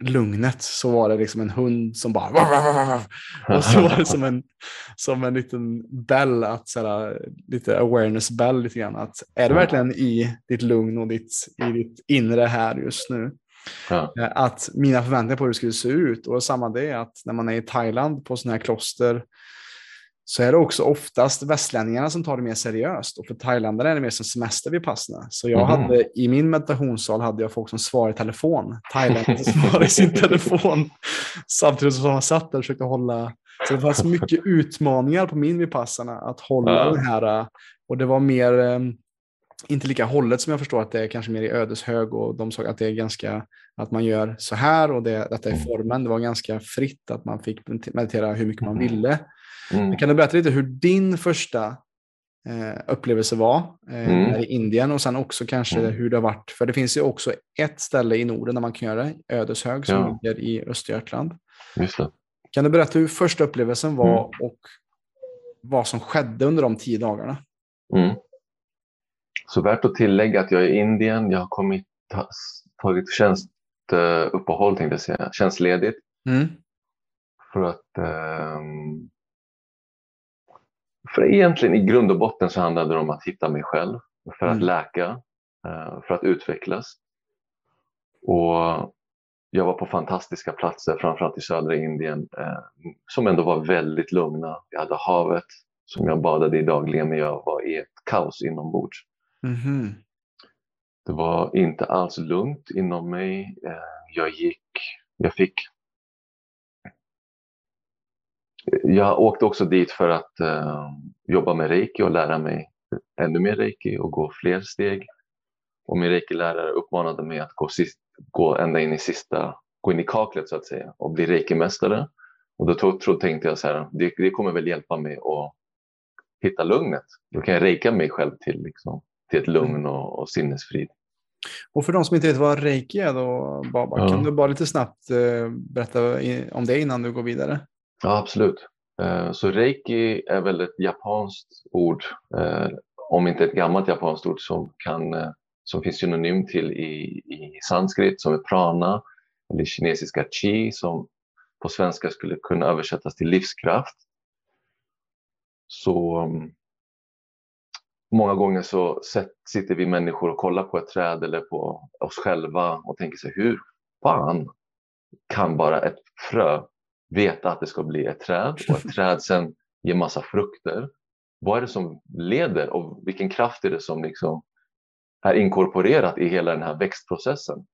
lugnet så var det liksom en hund som bara... Och så var det som en, som en liten bell, att, såhär, lite awareness bell lite grann. Att är du verkligen i ditt lugn och ditt, i ditt inre här just nu? Ja. Eh, att mina förväntningar på hur det skulle se ut. Och samma det att när man är i Thailand på sådana här kloster så är det också oftast västlänningarna som tar det mer seriöst. Och för thailändare är det mer som semester vid passen. Så jag mm. hade, i min meditationssal hade jag folk som svarade i telefon. Thailändare som svarade i sin telefon. Samtidigt som man satt där och försökte hålla. Så det fanns mycket utmaningar på min vipassana att hålla ja. den här. Och det var mer, eh, inte lika hållet som jag förstår att det är kanske mer i ödeshög och de sa att det är ganska, att man gör så här och det, detta är mm. formen. Det var ganska fritt att man fick meditera hur mycket man mm. ville. Mm. Kan du berätta lite hur din första eh, upplevelse var eh, mm. i Indien och sen också kanske mm. hur det har varit. För det finns ju också ett ställe i Norden där man kan göra det, Ödeshög som ja. ligger i Östergötland. Kan du berätta hur första upplevelsen var mm. och vad som skedde under de tio dagarna? Mm. Så värt att tillägga att jag är i Indien. Jag har kommit, tagit tjänstuppehåll, tänkte jag säga, tjänstledigt. Mm. För att um, för egentligen i grund och botten så handlade det om att hitta mig själv, för att mm. läka, eh, för att utvecklas. Och jag var på fantastiska platser, framförallt i södra Indien, eh, som ändå var väldigt lugna. Jag hade havet som jag badade i dagligen, men jag var i ett kaos inombords. Mm. Det var inte alls lugnt inom mig. Eh, jag gick, jag fick jag åkte också dit för att uh, jobba med reiki och lära mig ännu mer reiki och gå fler steg. Och min reiki-lärare uppmanade mig att gå sist, gå ända in i sista, gå in i kaklet så att säga och bli reikimästare. Och då tro, tro, tänkte jag så här, det, det, kommer väl hjälpa mig att hitta lugnet. Då kan jag reika mig själv till, liksom, till ett lugn mm. och, och sinnesfrid. Och för de som inte vet vad reiki är då, Baba, ja. kan du bara lite snabbt eh, berätta om det innan du går vidare? Ja, absolut. Eh, så reiki är väl ett japanskt ord, eh, om inte ett gammalt japanskt ord som, kan, eh, som finns synonym till i, i sanskrit som är prana, eller kinesiska chi som på svenska skulle kunna översättas till livskraft. Så mm, många gånger så sitter vi människor och kollar på ett träd eller på oss själva och tänker sig hur fan kan bara ett frö veta att det ska bli ett träd och ett träd sen ger massa frukter. Vad är det som leder och vilken kraft är det som liksom är inkorporerat i hela den här växtprocessen?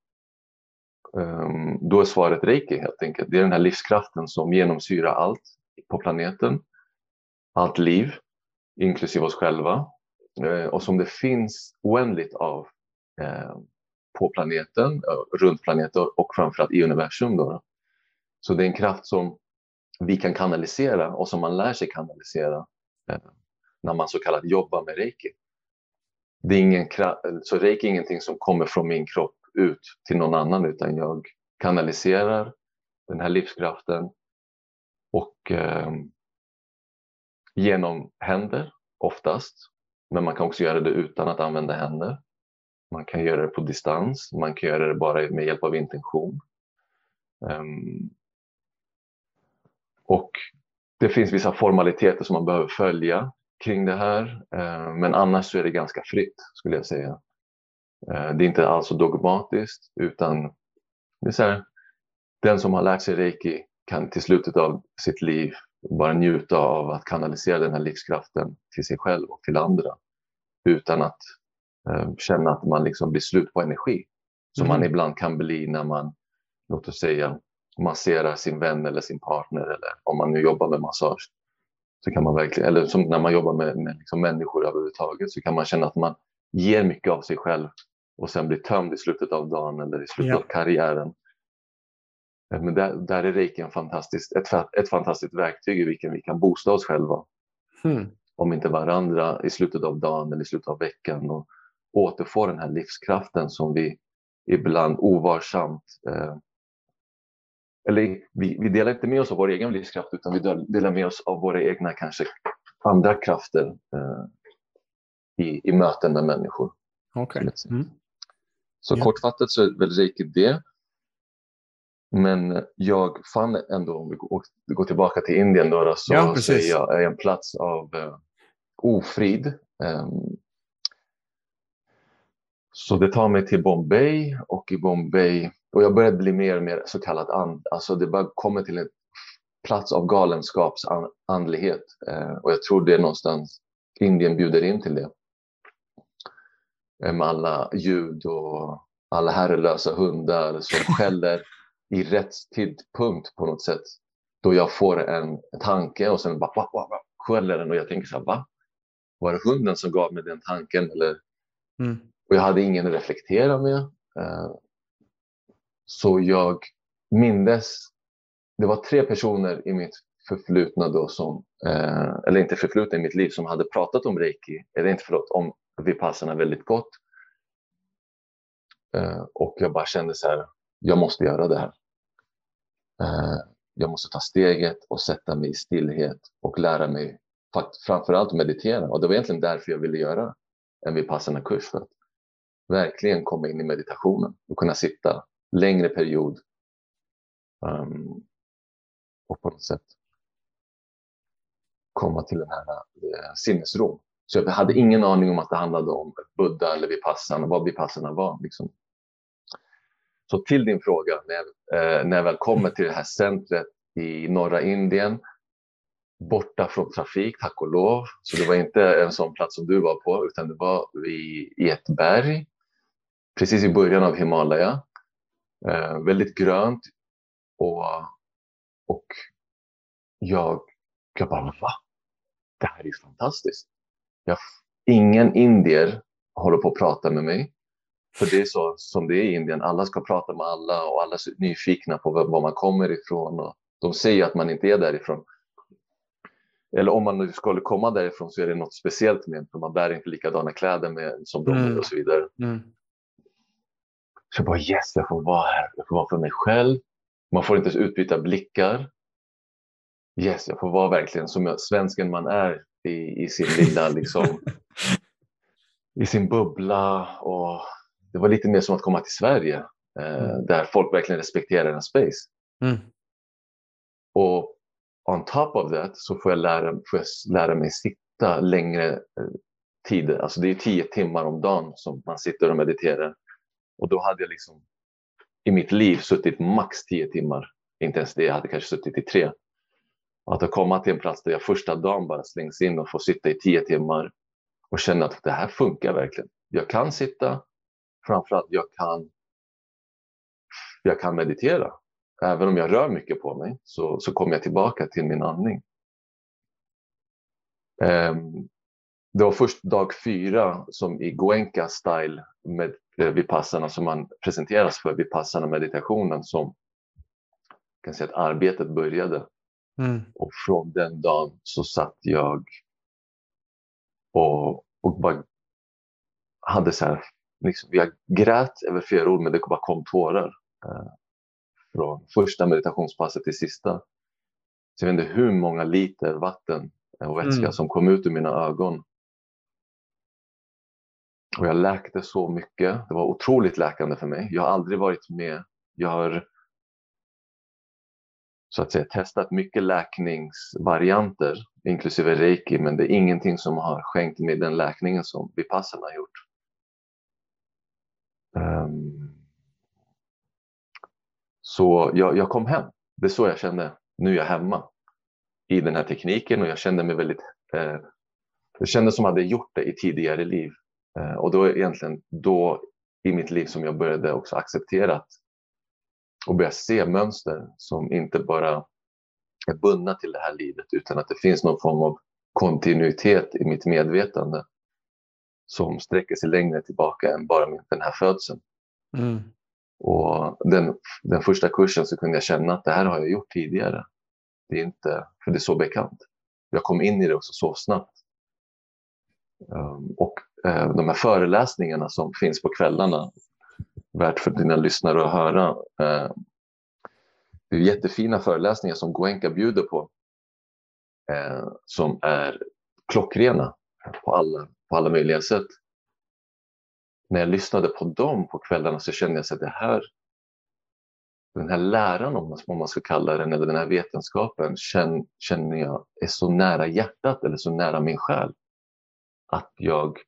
Um, då är svaret reiki helt enkelt. Det är den här livskraften som genomsyrar allt på planeten, allt liv, inklusive oss själva uh, och som det finns oändligt av uh, på planeten, uh, runt planeten och framförallt i universum. Då. Så det är en kraft som vi kan kanalisera och som man lär sig kanalisera eh, när man så kallat jobbar med reiki. Det är ingen så reiki är ingenting som kommer från min kropp ut till någon annan utan jag kanaliserar den här livskraften och eh, genom händer oftast. Men man kan också göra det utan att använda händer. Man kan göra det på distans, man kan göra det bara med hjälp av intention. Um, och det finns vissa formaliteter som man behöver följa kring det här. Eh, men annars så är det ganska fritt skulle jag säga. Eh, det är inte alls så dogmatiskt utan det är så här, den som har lärt sig reiki kan till slutet av sitt liv bara njuta av att kanalisera den här livskraften till sig själv och till andra utan att eh, känna att man liksom blir slut på energi som mm. man ibland kan bli när man, låt oss säga, masserar sin vän eller sin partner eller om man nu jobbar med massage. Så kan man verkligen, eller när man jobbar med, med liksom människor överhuvudtaget så kan man känna att man ger mycket av sig själv och sen blir tömd i slutet av dagen eller i slutet ja. av karriären. Eh, men där, där är reiki en fantastisk, ett, ett fantastiskt verktyg i vilken vi kan boosta oss själva. Mm. Om inte varandra i slutet av dagen eller i slutet av veckan och återfå den här livskraften som vi ibland ovarsamt eh, eller vi, vi delar inte med oss av vår egen livskraft utan vi delar med oss av våra egna kanske andra krafter eh, i, i möten med människor. Okay. Mm. Så ja. kortfattat så är väl reiki det. Men jag fann ändå, om vi går tillbaka till Indien då, då så, ja, så är jag en plats av eh, ofrid. Um, så det tar mig till Bombay och i Bombay och jag började bli mer och mer så kallad and, alltså det bara kommer till en plats av galenskapsandlighet. Eh, och jag tror det är någonstans Indien bjuder in till det. Eh, med alla ljud och alla herrelösa hundar som skäller i rätt tidpunkt på något sätt. Då jag får en tanke och sen bara va, va, va, skäller den och jag tänker så här, va? Var det hunden som gav mig den tanken? Eller? Mm. Och jag hade ingen att reflektera med. Eh, så jag mindes, det var tre personer i mitt förflutna då som, eh, eller inte förflutna i mitt liv, som hade pratat om reiki, eller inte förlåt, om vipassana väldigt gott. Eh, och jag bara kände så här, jag måste göra det här. Eh, jag måste ta steget och sätta mig i stillhet och lära mig framförallt meditera. Och det var egentligen därför jag ville göra en vipassana-kurs, för att verkligen komma in i meditationen och kunna sitta längre period. Um, och på något sätt komma till den här eh, sinnesron. Så jag hade ingen aning om att det handlade om Buddha eller Vipassana, vad Vipassana var. Liksom. Så till din fråga, när jag, eh, när jag väl kommer till det här centret i norra Indien, borta från trafik, tack och lov. Så det var inte en sån plats som du var på, utan det var i, i ett berg, precis i början av Himalaya. Eh, väldigt grönt och, och jag, jag bara, va? Det här är fantastiskt. Jag, ingen indier håller på att prata med mig. För det är så som det är i Indien. Alla ska prata med alla och alla är nyfikna på var man kommer ifrån. Och de säger att man inte är därifrån. Eller om man nu skulle komma därifrån så är det något speciellt med för man bär inte likadana kläder med, som de mm. och så vidare. Mm. Så jag bara yes, jag får vara här. Jag får vara för mig själv. Man får inte utbyta blickar. Yes, jag får vara verkligen som svensken man är i, i sin lilla liksom i sin bubbla och det var lite mer som att komma till Sverige eh, mm. där folk verkligen respekterar en space. Mm. Och on top of that så får jag lära, får jag lära mig sitta längre eh, tider. Alltså det är tio timmar om dagen som man sitter och mediterar. Och då hade jag liksom i mitt liv suttit max tio timmar. Inte ens det, jag hade kanske suttit i tre. Att komma till en plats där jag första dagen bara slängs in och får sitta i tio timmar och känna att det här funkar verkligen. Jag kan sitta, framförallt jag kan, jag kan meditera. Även om jag rör mycket på mig så, så kommer jag tillbaka till min andning. Um, det var först dag fyra som i Goenka style med Vipassana som man presenteras för Vipassana meditationen som kan säga att arbetet började. Mm. Och från den dagen så satt jag och, och bara hade så här, liksom, jag grät över flera ord men det bara kom tårar. Eh, från första meditationspasset till sista. Så jag vet inte hur många liter vatten och vätska mm. som kom ut ur mina ögon. Och jag läkte så mycket. Det var otroligt läkande för mig. Jag har aldrig varit med. Jag har så att säga testat mycket läkningsvarianter, inklusive reiki, men det är ingenting som har skänkt mig den läkningen som Vipassana har gjort. Um, så jag, jag, kom hem. Det är så jag kände. Nu är jag hemma i den här tekniken och jag kände mig väldigt... Eh, det kändes som att jag hade gjort det i tidigare liv. Eh, och då är egentligen då i mitt liv som jag började också acceptera att och börja se mönster som inte bara är bundna till det här livet utan att det finns någon form av kontinuitet i mitt medvetande som sträcker sig längre tillbaka än bara den här födseln. Mm. Och den, den första kursen så kunde jag känna att det här har jag gjort tidigare. Det är inte, för det är så bekant. Jag kom in i det också så snabbt. Um, och Eh, de här föreläsningarna som finns på kvällarna värt för dina lyssnare att höra. Eh, det är jättefina föreläsningar som Goenka bjuder på eh, som är klockrena på alla, på alla möjliga sätt. När jag lyssnade på dem på kvällarna så kände jag att det här, den här läran om man ska kalla den, eller den här vetenskapen känner jag är så nära hjärtat eller så nära min själ att jag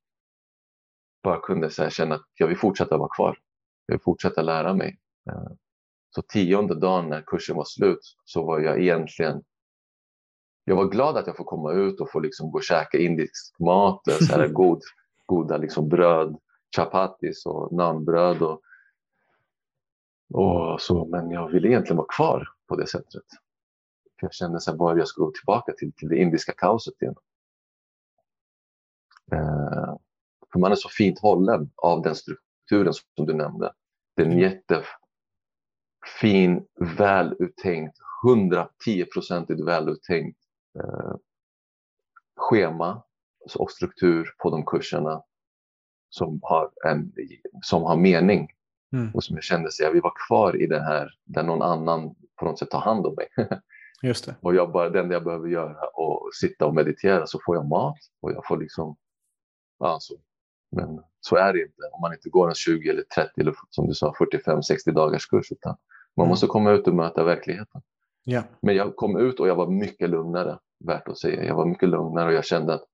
bara kunde känna att jag vill fortsätta vara kvar jag vill fortsätta lära mig. Eh, så tionde dagen när kursen var slut så var jag egentligen jag var glad att jag får komma ut och få liksom gå och käka indisk mat, så här god, goda liksom bröd, chapatis och nanbröd. Och, och så, men jag ville egentligen vara kvar på det sättet. För jag kände så här, bara jag skulle gå tillbaka till, till det indiska kaoset igen. Eh, för man är så fint hållen av den strukturen som du nämnde. Det är en jättefin, väluttänkt, 110-procentigt väluttänkt eh, schema och struktur på de kurserna som har, en, som har mening. Mm. Och som jag kände att jag vill vara kvar i det här där någon annan på något sätt tar hand om mig. Just det. och jag bara, det enda jag behöver göra och sitta och meditera så får jag mat och jag får liksom, alltså, men så är det inte om man inte går en 20 eller 30 eller som du sa 45-60 dagars kurs. Utan man mm. måste komma ut och möta verkligheten. Yeah. Men jag kom ut och jag var mycket lugnare, värt att säga. Jag var mycket lugnare och jag kände att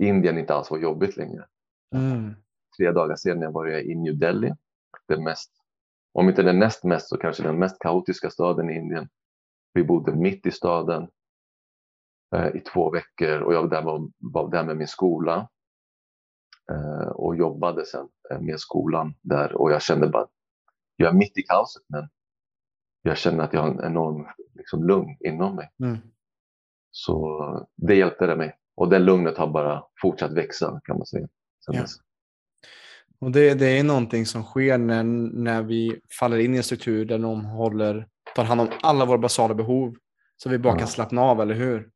Indien inte alls var jobbigt längre. Mm. Tre dagar senare var jag i New Delhi. Det mest, om inte den näst mest så kanske den mest kaotiska staden i Indien. Vi bodde mitt i staden eh, i två veckor och jag var där, med, var där med min skola. Eh, och jobbade sen eh, med skolan där och jag kände bara, jag är mitt i kaoset men jag känner att jag har en enorm liksom, lugn inom mig. Mm. Så det hjälpte det mig och det lugnet har bara fortsatt växa kan man säga. Ja. Och det, det är någonting som sker när, när vi faller in i en struktur där någon håller, tar hand om alla våra basala behov. Så vi bara kan slappna av, eller hur?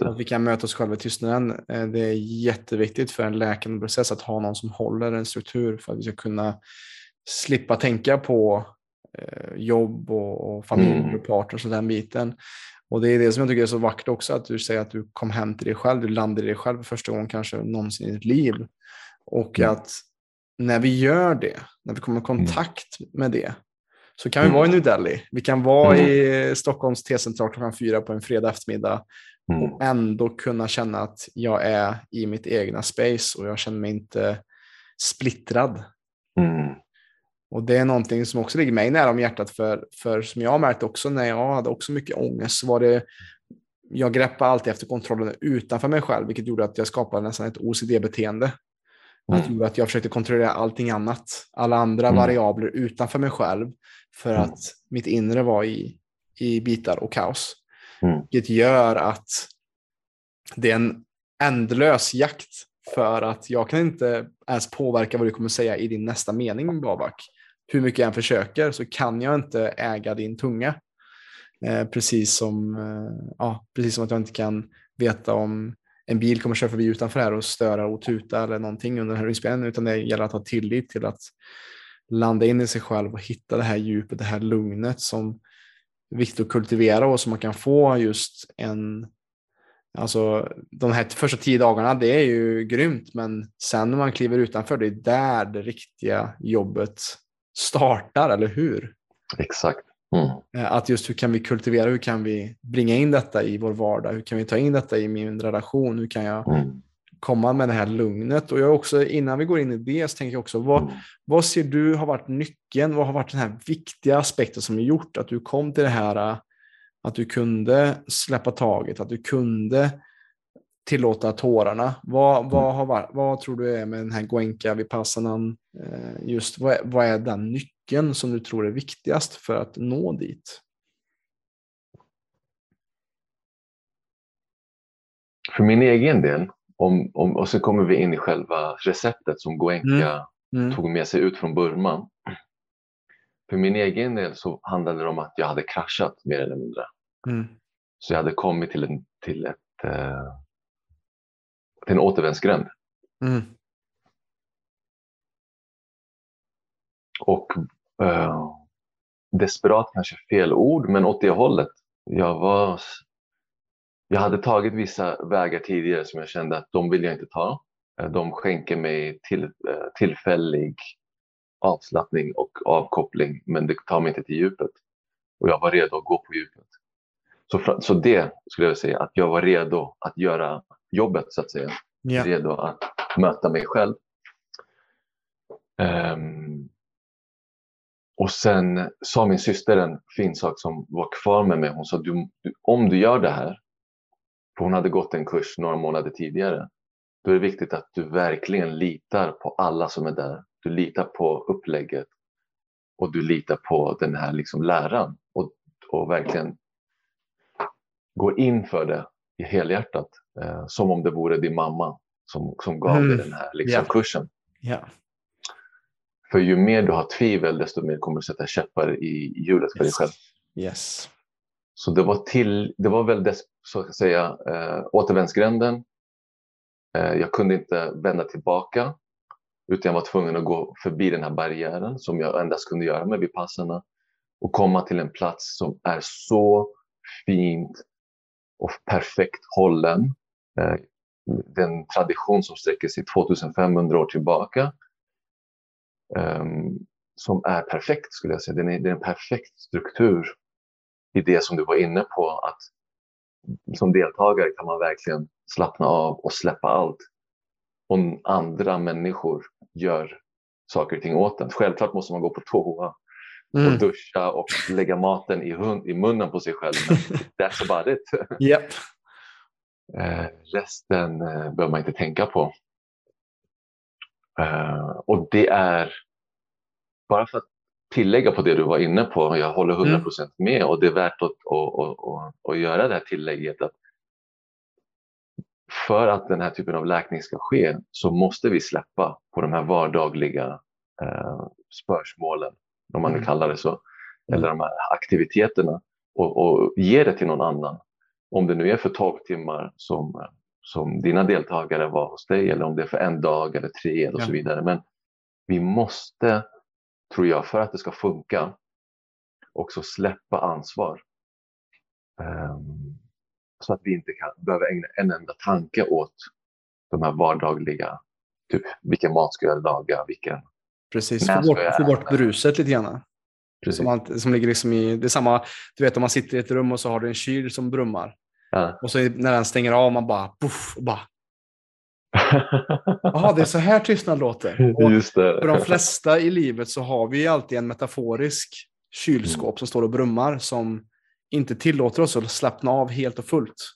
Att vi kan möta oss själva i tystnaden. Eh, det är jätteviktigt för en läkande process att ha någon som håller en struktur för att vi ska kunna slippa tänka på eh, jobb och, och familj mm. och partners och den biten. Och det är det som jag tycker är så vackert också, att du säger att du kom hem till dig själv, du landade i dig själv för första gången kanske någonsin i ditt liv. Och mm. att när vi gör det, när vi kommer i mm. kontakt med det, så kan vi mm. vara i New Delhi. Vi kan vara i Stockholms T-central klockan fyra på en fredag eftermiddag mm. och ändå kunna känna att jag är i mitt egna space och jag känner mig inte splittrad. Mm. Och det är någonting som också ligger mig nära om hjärtat för, för som jag har märkt också när jag hade också mycket ångest så var det jag greppade alltid efter kontrollen utanför mig själv, vilket gjorde att jag skapade nästan ett OCD-beteende. Mm. Att, jag försökte kontrollera allting annat, alla andra mm. variabler utanför mig själv, för mm. att mitt inre var i, i bitar och kaos. Mm. Vilket gör att det är en ändlös jakt för att jag kan inte ens påverka vad du kommer säga i din nästa mening, Babak. Hur mycket jag än försöker så kan jag inte äga din tunga. Eh, precis, som, eh, ja, precis som att jag inte kan veta om en bil kommer köra förbi utanför här och störa och tuta eller någonting under den här inspelningen, utan det gäller att ha tillit till att landa in i sig själv och hitta det här djupet, det här lugnet som viktigt att kultivera och som man kan få just en Alltså de här första tio dagarna, det är ju grymt, men sen när man kliver utanför, det är där det riktiga jobbet startar, eller hur? Exakt. Mm. Eh, att just hur kan vi kultivera, hur kan vi bringa in detta i vår vardag, hur kan vi ta in detta i min relation, hur kan jag mm. Komma med det här lugnet? Och jag också, innan vi går in i det så tänker jag också, vad, mm. vad ser du har varit nyckeln, vad har varit den här viktiga aspekten som gjort att du kom till det här, att du kunde släppa taget, att du kunde tillåta tårarna. Vad, vad, mm. har, vad tror du är med den här Goenka Vipassanan, eh, just vad, vad är den nyckeln som du tror är viktigast för att nå dit? För min egen del, om, om, och så kommer vi in i själva receptet som Goenka mm. Mm. tog med sig ut från Burma. För min egen del så handlade det om att jag hade kraschat mer eller mindre. Mm. Så jag hade kommit till en, till ett, eh, till en återvändsgränd. Mm. Och uh, desperat kanske fel ord, men åt det hållet. Jag, var, jag hade tagit vissa vägar tidigare som jag kände att de vill jag inte ta. Eh, de skänker mig till, uh, tillfällig avslappning och avkoppling, men det tar mig inte till djupet. Och jag var redo att gå på djupet. Så, så det skulle jag säga, att jag var redo att göra jobbet så att säga. Yeah. Redo att möta mig själv. Um, och sen sa min syster en fin sak som var kvar med mig. Hon sa, du, om du gör det här, för hon hade gått en kurs några månader tidigare, då är det viktigt att du verkligen litar på alla som är där. Du litar på upplägget och du litar på den här liksom läran och, och verkligen går in för det i helhjärtat. Eh, som om det vore din mamma som, som gav mm. dig den här liksom, yeah. kursen. Yeah. För ju mer du har tvivel, desto mer kommer du sätta käppar i hjulet för yes. dig själv. Yes. Så det var, till, det var väl dess, så att säga, eh, återvändsgränden. Eh, jag kunde inte vända tillbaka, utan jag var tvungen att gå förbi den här barriären som jag endast kunde göra med Vipassana och komma till en plats som är så fint och perfekt hållen. Eh, den tradition som sträcker sig 2500 år tillbaka um, som är perfekt skulle jag säga. Det är, det är en perfekt struktur i det som du var inne på att som deltagare kan man verkligen slappna av och släppa allt. Och andra människor gör saker och ting åt en. Självklart måste man gå på toa mm. och duscha och lägga maten i, hund, i munnen på sig själv. Men that's about it. Yep. Eh, resten eh, behöver man inte tänka på. Uh, och det är, bara för att tillägga på det du var inne på, jag håller 100% mm. med och det är värt att, att, att, att, att göra det här tillägget. Att för att den här typen av läkning ska ske så måste vi släppa på de här vardagliga eh, spörsmålen, om man nu Mm. kallar det så, Mm. eller de här aktiviteterna och, och ge det till någon annan. Om det nu är för 12 timmar som, som dina deltagare var hos dig eller om det är för en dag eller tre och Ja. så vidare. Men vi måste, tror jag, för att det ska funka, också släppa ansvar. Ehm, så att vi inte kan, behöver ägna en enda tanke åt de här vardagliga, typ vilken mat ska jag laga, vilken... Precis, få bort, få bort bruset lite grann. Precis. Som, man, som ligger liksom i, det är samma, du vet om man sitter i ett rum och så har du en kyl som brummar. Ja. Och så när den stänger av, man bara, puff, och bara, jaha, det är så här tystnad låter. Och Just det. för de flesta i livet så har vi alltid en metaforisk kylskåp som står och brummar som inte tillåter oss att slappna av helt och fullt.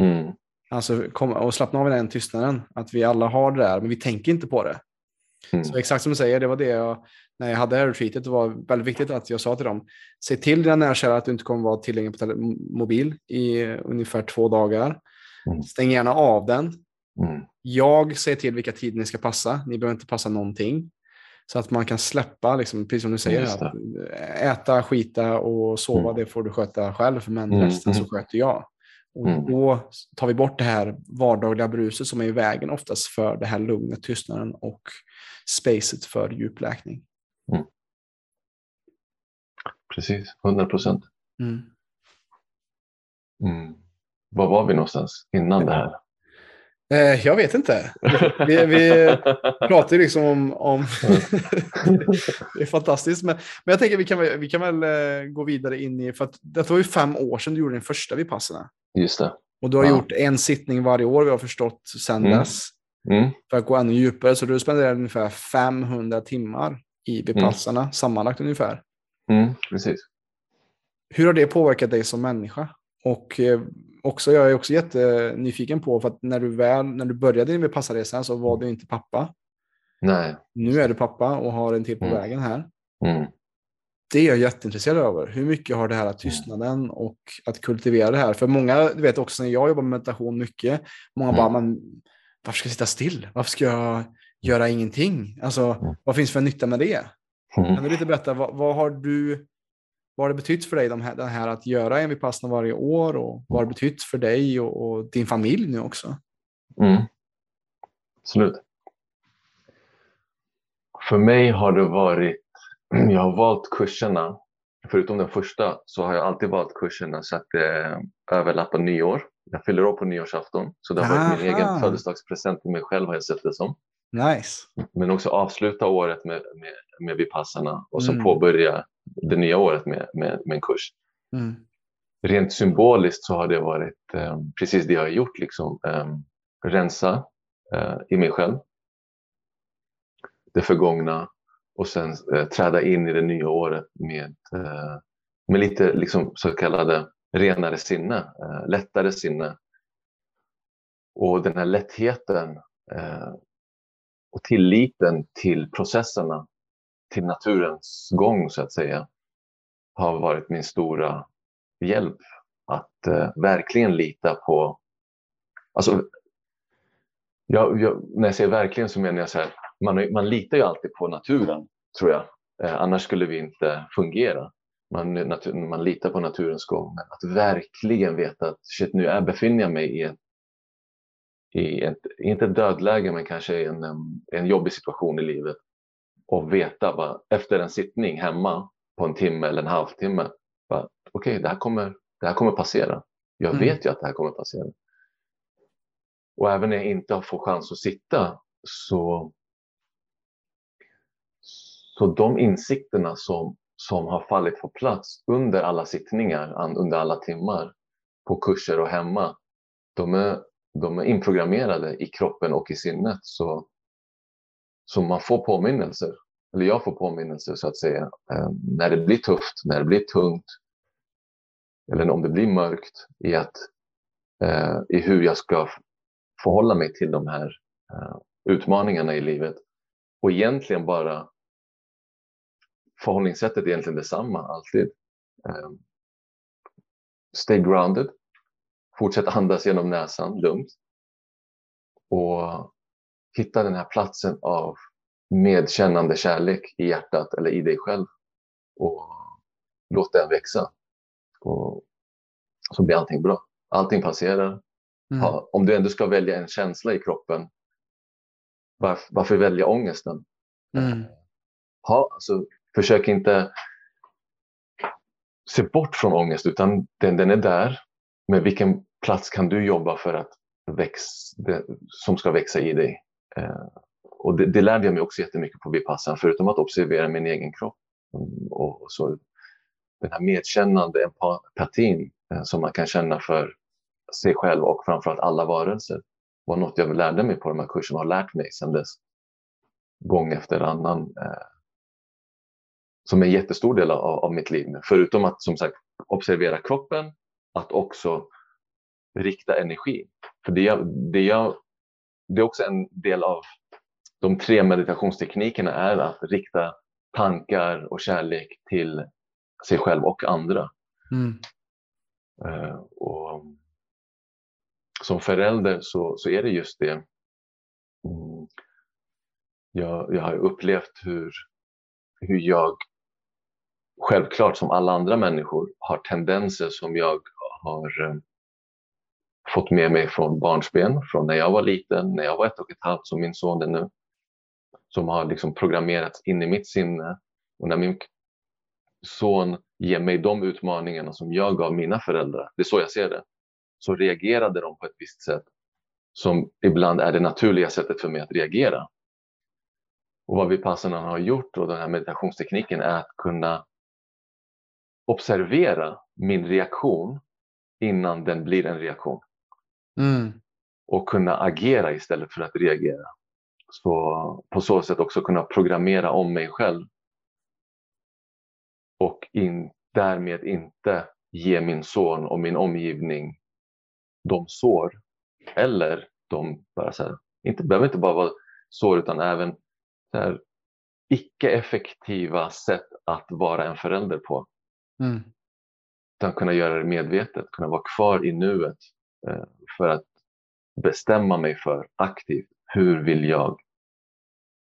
Mm. Alltså kom, och slappna av i den tystnaden. Att vi alla har det där, men vi tänker inte på det. Mm. Så exakt som du säger, det var det jag, när jag hade det här retreatet, det var väldigt viktigt att jag sa till dem, se till dina nära och kära att du inte kommer vara tillgänglig på mobil i ungefär två dagar. Mm. Stäng gärna av den. Mm. Jag säger till vilka tider ni ska passa, ni behöver inte passa någonting. Så att man kan släppa, liksom, precis som du säger, att äta, skita och sova, Mm. det får du sköta själv, men Mm, resten så mm. sköter jag. Och Mm. då tar vi bort det här vardagliga bruset som är i vägen oftast för det här lugnet, tystnaden och spacet för djupläkning. Precis, 100 procent. Mm. Mm. Var var vi någonstans innan det här? Eh, jag vet inte. Vi, vi pratar ju liksom om... om det är fantastiskt. Men, men jag tänker vi kan, vi kan väl eh, gå vidare in i... För att det var ju fem år sedan du gjorde din första Vipassana. Just det. Och du har Ja. gjort en sittning varje år, vi har förstått sedan Mm. dess. Mm. För att gå ännu djupare. Så du spenderar ungefär 500 timmar i Vipassana, sammanlagt ungefär. Mm. Precis. Hur har det påverkat dig som människa? Och eh, också, jag är också jättenyfiken på, för att när du väl, när du började din Vipassana-resa så var du inte pappa. Nej. Nu är du pappa och har en till på Mm. vägen här. Mm. Det är jag jätteintresserad över. Hur mycket har det här tystnaden och att kultivera det här? För många, du vet också när jag jobbar med meditation mycket, många Mm. bara, men varför ska jag sitta still? Varför ska jag göra ingenting? Alltså, Mm. vad finns för nytta med det? Mm. Kan du lite berätta, vad, vad har du, vad har det betytt för dig, de här, den här att göra en Vipassana varje år och vad har det betytt för dig och, och din familj nu också? Mm. Absolut. För mig har det varit, jag har valt kurserna, förutom den första så har jag alltid valt kurserna så att det överlappar nyår. Jag fyller år på nyårsafton, så det har varit min Aha. egen födelsedagspresent till mig själv har jag sett det som. Nice. Men också avsluta året med, med, med Vipassana och så Mm. påbörja det nya året med, med, med en kurs. Mm. Rent symboliskt så har det varit eh, precis det jag har gjort, liksom, eh, rensa eh, i mig själv, det förgångna och sen eh, träda in i det nya året med, eh, med lite liksom, så kallade renare sinne, eh, lättare sinne. Och den här lättheten och tilliten till processerna, till naturens gång så att säga, har varit min stora hjälp att eh, verkligen lita på... Alltså, jag, jag, när jag säger verkligen så menar jag så här, man, man litar ju alltid på naturen, tror jag. Eh, annars skulle vi inte fungera. Man, natur, man litar på naturens gång. Men att verkligen veta att shit, nu är, befinner jag mig i ett, i ett, inte ett dödläge, men kanske en, en, en jobbig situation i livet. Och veta vad, efter en sittning hemma på en timme eller en halvtimme, bara, okej, det, här kommer, det här kommer passera. Jag Mm. vet ju att det här kommer passera. Och även när jag inte får chans att sitta så, så de insikterna som, som har fallit på plats under alla sittningar, under alla timmar på kurser och hemma, de är, de är inprogrammerade i kroppen och i sinnet. Så, så man får påminnelser, eller jag får påminnelser så att säga, eh, när det blir tufft, när det blir tungt, eller om det blir mörkt i, att, eh, i hur jag ska förhålla mig till de här eh, utmaningarna i livet. Och egentligen bara förhållningssättet är egentligen detsamma alltid. Stay grounded. Fortsätt andas genom näsan lugnt. och hitta den här platsen av medkännande kärlek i hjärtat eller i dig själv och låt den växa. Och så blir allting bra. Allting passerar. Mm. Ha, om du ändå ska välja en känsla i kroppen, varför, varför välja ångesten? Mm. Ha, alltså, försök inte se bort från ångest, utan den, den är där. Men vilken plats kan du jobba för att väx, det, som ska växa i dig? Eh, och det, det lärde jag mig också jättemycket på Vipassan, förutom att observera min egen kropp. Och, och så den här medkännande empatin eh, som man kan känna för sig själv och framförallt alla varelser var något jag lärde mig på de här kurserna och har lärt mig sedan dess. Gång efter annan. Eh, som är en jättestor del av, av mitt liv. Förutom att som sagt observera kroppen, att också rikta energi. För det, jag, det, jag, det är också en del av de tre meditationsteknikerna är att rikta tankar och kärlek till sig själv och andra. Mm. Uh, och som förälder så, så är det just det. Mm. Jag, jag har upplevt hur, hur jag självklart som alla andra människor har tendenser som jag har uh, fått med mig från barnsben, från när jag var liten, när jag var ett och ett halvt som min son är nu. Som har liksom programmerats in i mitt sinne. Och när min son ger mig de utmaningarna som jag gav mina föräldrar, det är så jag ser det, så reagerade de på ett visst sätt som ibland är det naturliga sättet för mig att reagera. Och vad Vipassanan har gjort och den här meditationstekniken är att kunna observera min reaktion innan den blir en reaktion. Mm. Och kunna agera istället för att reagera. Så på så sätt också kunna programmera om mig själv och in, därmed inte ge min son och min omgivning de sår eller de bara så här, inte, behöver inte bara vara sår utan även så icke-effektiva sätt att vara en förälder på. Mm. Utan kunna göra det medvetet, kunna vara kvar i nuet Eh, för att bestämma mig för aktivt hur vill jag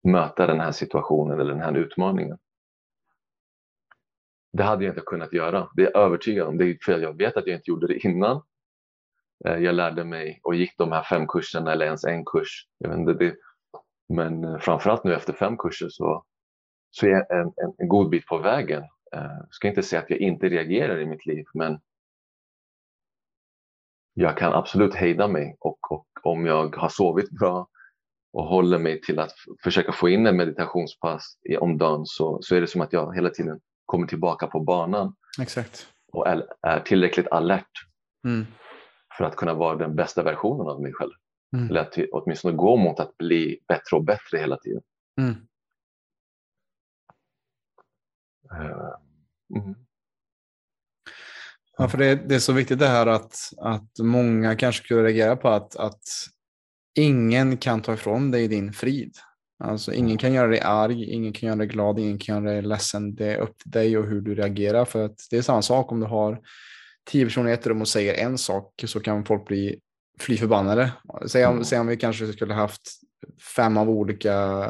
möta den här situationen eller den här utmaningen. Det hade jag inte kunnat göra. Det är jag övertygad om. Det är för jag vet att jag inte gjorde det innan. Eh, jag lärde mig och gick de här fem kurserna eller ens en kurs. Jag vet inte, det, men eh, framförallt nu efter fem kurser så, så är jag en, en, en god bit på vägen. Jag ska inte säga att jag inte reagerar i mitt liv, men jag kan absolut hejda mig och, och om jag har sovit bra och håller mig till att försöka få in en meditationspass om dagen så, så är det som att jag hela tiden kommer tillbaka på banan. Exakt. Och är, är tillräckligt alert mm. för att kunna vara den bästa versionen av mig själv. Mm. Eller att åtminstone gå mot att bli bättre och bättre hela tiden. Mm. Uh, Ja, för det, det, är så viktigt det här att, att många kanske skulle reagera på att, att ingen kan ta ifrån dig din frid. Alltså ingen kan göra dig arg, ingen kan göra dig glad, ingen kan göra dig ledsen. Det är upp till dig och hur du reagerar. För att det är samma sak om du har tio personer i ett rum och säger en sak så kan folk bli fly förbannade. Säg om, mm. säg om vi kanske skulle haft fem av olika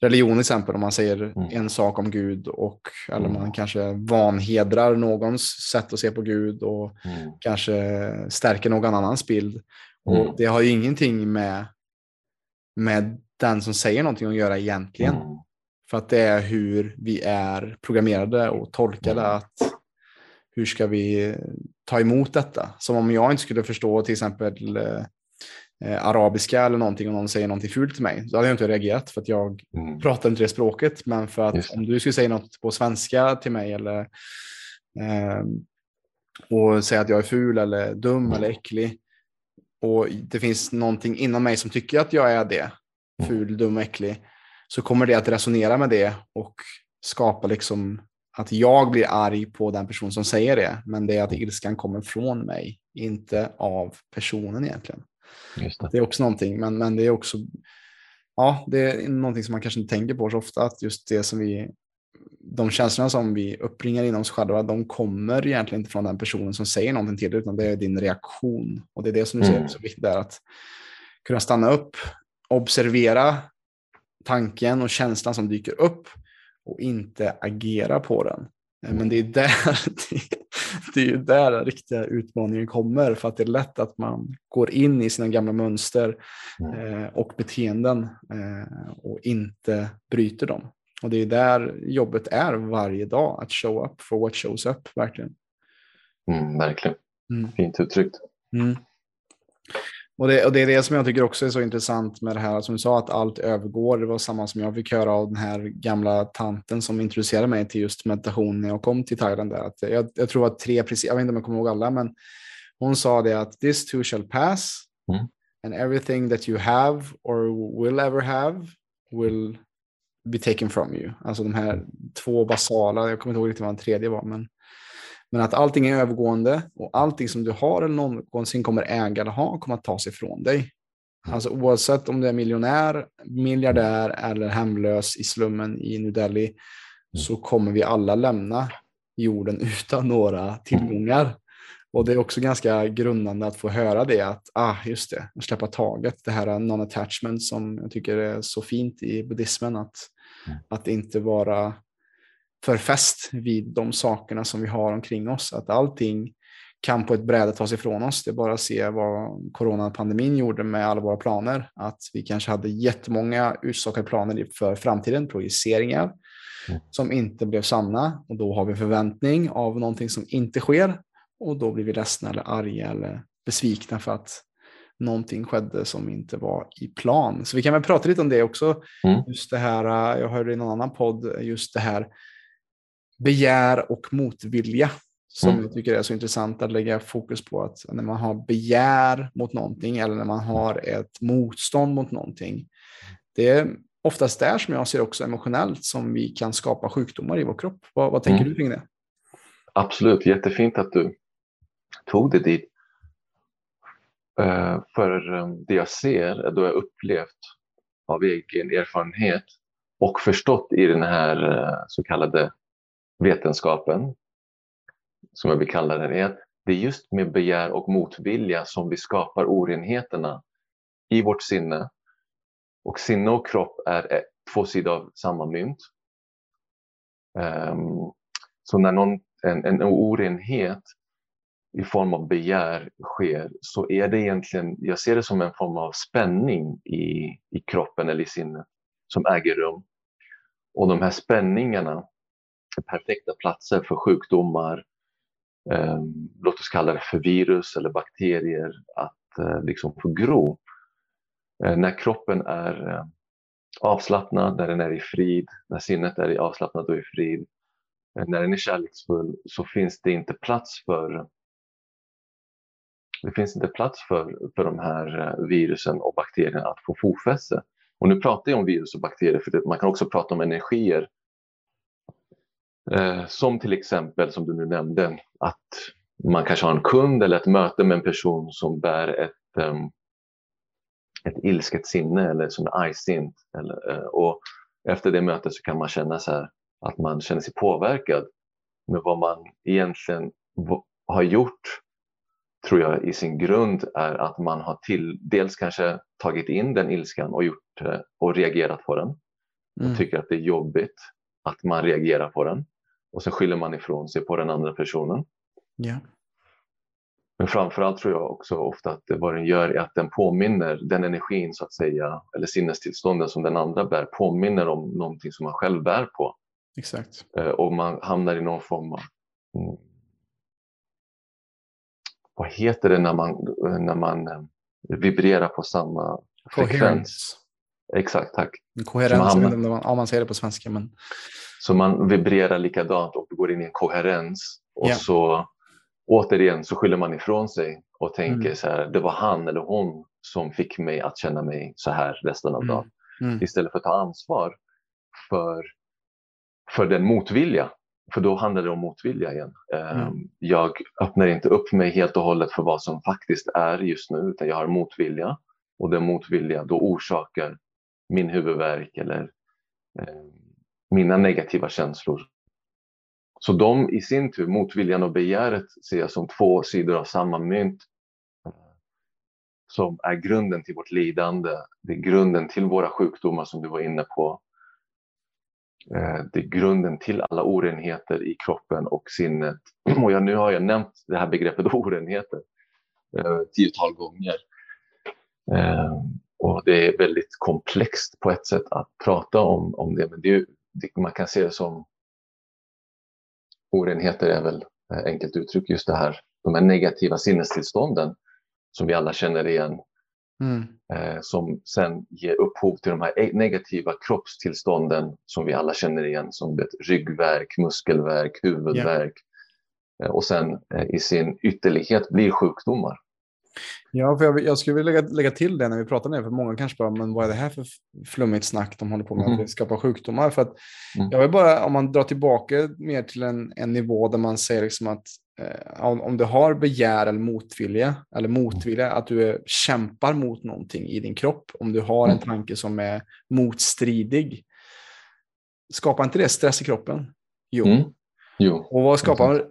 religioner till exempel, om man säger mm. en sak om Gud och eller mm. man kanske vanhedrar någons sätt att se på Gud och mm. kanske stärker någon annans bild. Och mm. det har ju ingenting med, med den som säger någonting att göra egentligen. Mm. För att det är hur vi är programmerade och tolkade mm. att hur ska vi ta emot detta? Som om jag inte skulle förstå till exempel eh, arabiska eller någonting och någon säger någonting fult till mig, så hade jag inte reagerat för att jag mm. pratar inte det språket. Men för att om du skulle säga något på svenska till mig eller eh, och säga att jag är ful eller dum mm. eller äcklig och det finns någonting inom mig som tycker att jag är det, mm. ful, dum, äcklig, så kommer det att resonera med det och skapa liksom att jag blir arg på den person som säger det, men det är att ilskan kommer från mig, inte av personen egentligen. Det. det. är också någonting, men, men det är också ja, det är någonting som man kanske inte tänker på så ofta, att just det som vi, de känslorna som vi uppringar inom oss själva, de kommer egentligen inte från den personen som säger någonting till dig, utan det är din reaktion. Och det är det som du mm. säger så viktigt där, att kunna stanna upp, observera tanken och känslan som dyker upp och inte agera på den. Men det är där, det är där den riktiga utmaningen kommer för att det är lätt att man går in i sina gamla mönster mm. eh, och beteenden eh, och inte bryter dem. Och det är där jobbet är varje dag, att show up for what shows up, verkligen. Mm, verkligen. Mm. Fint uttryckt. Mm. Och det, och det är det som jag tycker också är så intressant med det här som du sa att allt övergår. Det var samma som jag fick höra av den här gamla tanten som introducerade mig till just meditation när jag kom till Thailand. Där. Att jag, jag tror att tre, precis, jag vet inte om jag kommer ihåg alla, men hon sa det att this too shall pass mm. and everything that you have or will ever have will be taken from you. Alltså de här två basala, jag kommer inte ihåg riktigt vad den tredje var, men men att allting är övergående och allting som du har eller någonsin kommer äga eller ha kommer att tas ifrån dig. Alltså oavsett om du är miljonär, miljardär eller hemlös i slummen i New Delhi mm. så kommer vi alla lämna jorden utan några tillgångar. Och det är också ganska grundande att få höra det, att ah, just det, släppa taget, det här non-attachment som jag tycker är så fint i buddhismen, att, mm. att inte vara för fäst vid de sakerna som vi har omkring oss. Att allting kan på ett bräde tas ifrån oss. Det är bara att se vad coronapandemin gjorde med alla våra planer. Att vi kanske hade jättemånga utstakade planer för framtiden, projiceringar mm. som inte blev sanna. Och då har vi förväntning av någonting som inte sker. Och då blir vi ledsna eller arga eller besvikna för att någonting skedde som inte var i plan. Så vi kan väl prata lite om det också. Mm. Just det här, jag hörde i någon annan podd, just det här begär och motvilja som mm. jag tycker är så intressant att lägga fokus på att när man har begär mot någonting eller när man har ett motstånd mot någonting. Det är oftast där som jag ser också emotionellt som vi kan skapa sjukdomar i vår kropp. Vad, vad tänker mm. du kring det? Absolut, jättefint att du tog det dit. Uh, för um, det jag ser, då jag upplevt av egen erfarenhet och förstått i den här uh, så kallade vetenskapen, som jag vill kalla den, är att det är just med begär och motvilja som vi skapar orenheterna i vårt sinne. Och sinne och kropp är två sidor av samma mynt. Um, så när någon, en, en orenhet i form av begär sker så är det egentligen, jag ser det som en form av spänning i, i kroppen eller i sinnet som äger rum. Och de här spänningarna perfekta platser för sjukdomar, eh, låt oss kalla det för virus eller bakterier, att eh, liksom få gro. Eh, när kroppen är eh, avslappnad, när den är i frid, när sinnet är avslappnat och i frid, eh, när den är kärleksfull så finns det inte plats för det finns inte plats för, för de här eh, virusen och bakterierna att få fotfäste. Och nu pratar jag om virus och bakterier för man kan också prata om energier som till exempel, som du nu nämnde, att man kanske har en kund eller ett möte med en person som bär ett, um, ett ilsket sinne eller som är argsint. Uh, och efter det mötet så kan man känna så här, att man känner sig påverkad med vad man egentligen har gjort tror jag i sin grund är att man har till, dels kanske tagit in den ilskan och, gjort, eh, och reagerat på den. Mm. Och tycker att det är jobbigt att man reagerar på den och så skyller man ifrån sig på den andra personen. Yeah. Men framförallt tror jag också ofta att vad den gör är att den påminner den energin så att säga, eller sinnestillstånden som den andra bär, påminner om någonting som man själv bär på. Exakt. Eh, och man hamnar i någon form av mm, vad heter det när man, när man eh, vibrerar på samma frekvens? Exakt, tack. Koherens, man, man, ja, man säger det på svenska. Men... Så man vibrerar likadant och går in i en koherens. Och yeah. så återigen så skyller man ifrån sig och tänker mm. så här, det var han eller hon som fick mig att känna mig så här resten av mm. dagen. Mm. Istället för att ta ansvar för, för den motvilja. För då handlar det om motvilja igen. Mm. Ehm, jag öppnar inte upp mig helt och hållet för vad som faktiskt är just nu, utan jag har motvilja. Och den motvilja då orsakar min huvudvärk eller eh, mina negativa känslor. Så de i sin tur, motviljan och begäret, ser jag som två sidor av samma mynt. Eh, som är grunden till vårt lidande. Det är grunden till våra sjukdomar som du var inne på. Eh, det är grunden till alla orenheter i kroppen och sinnet. Och jag, nu har jag nämnt det här begreppet orenheter eh, tiotal gånger. Eh, och det är väldigt komplext på ett sätt att prata om, om det. Men det, det, man kan se det som orenheter är väl enkelt uttryck just det här, de här negativa sinnestillstånden som vi alla känner igen. Mm. Eh, som sen ger upphov till de här e-, negativa kroppstillstånden som vi alla känner igen som vet, ryggverk, muskelverk, huvudvärk yeah. och sen eh, i sin ytterlighet blir sjukdomar. Ja, för jag, jag skulle vilja lägga, lägga, till det när vi pratar nu, för många kanske bara, men vad är det här för flummigt snack de håller på med, mm. att skapa sjukdomar? För att mm. jag vill bara, om man drar tillbaka mer till en, en nivå där man säger liksom att eh, om, om, du har begär eller motvilja, eller motvilja, att du är, kämpar mot någonting i din kropp, om du har en mm. tanke som är motstridig, skapar inte det stress i kroppen? Jo. Mm. Jo. Och vad skapar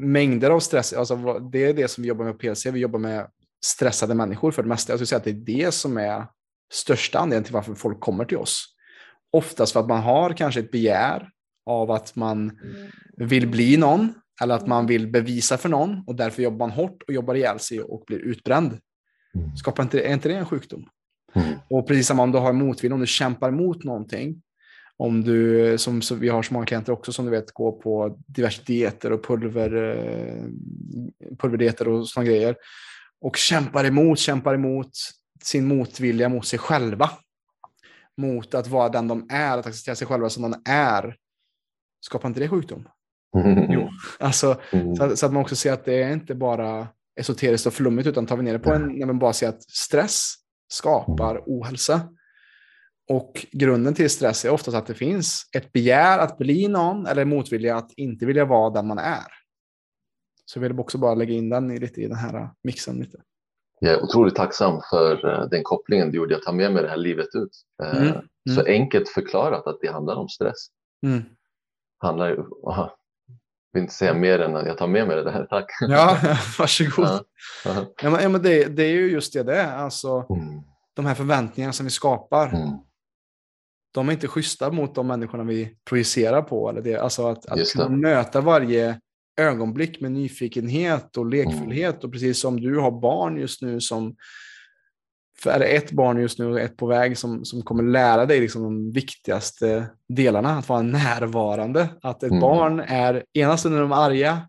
mängder av stress? Alltså, det är det som vi jobbar med på PLC. Vi jobbar med stressade människor för det mesta. Jag skulle säga att det är det som är största anledningen till varför folk kommer till oss. Oftast för att man har kanske ett begär av att man vill bli någon eller att man vill bevisa för någon och därför jobbar man hårt och jobbar ihjäl sig och blir utbränd. Mm. Skapar inte, är inte det en sjukdom? Mm. Och precis som om du har motvilja, om du kämpar mot någonting, om du, som, vi har så många klienter också som du vet går på diverse dieter och pulver, eh, pulverdieter och sådana grejer och kämpar emot, kämpar emot sin motvilja mot sig själva. Mot att vara den de är, att acceptera sig själva som de är. Skapar inte det sjukdom? Mm. Jo, alltså, mm. så, så, att man också ser att det är inte bara esoteriskt och flummigt, utan tar vi ner det på en, när man bara ser att stress skapar ohälsa. Och grunden till stress är oftast att det finns ett begär att bli någon eller motvilja att inte vilja vara den man är. Så jag vill också bara lägga in den i, lite i den här mixen. Lite. Jag är otroligt tacksam för uh, den kopplingen du gjorde. Jag tar med mig det här livet ut. Uh, mm. Mm. Så enkelt förklarat att det handlar om stress. Mm. Handlar, uh, vill inte säga mer än att jag tar med mig det här. Tack. Ja, varsågod. Ja, ja, men det, det, är ju just det det är. Alltså, mm. De här förväntningarna som vi skapar. Mm de är inte schyssta mot de människorna vi projicerar på. Eller det. Alltså att, att kunna möta varje ögonblick med nyfikenhet och lekfullhet. Mm. Och precis som du har barn just nu som är ett barn just nu och ett på väg som, som kommer lära dig liksom de viktigaste delarna, att vara närvarande. Att ett mm. barn är, ena stunden de arga,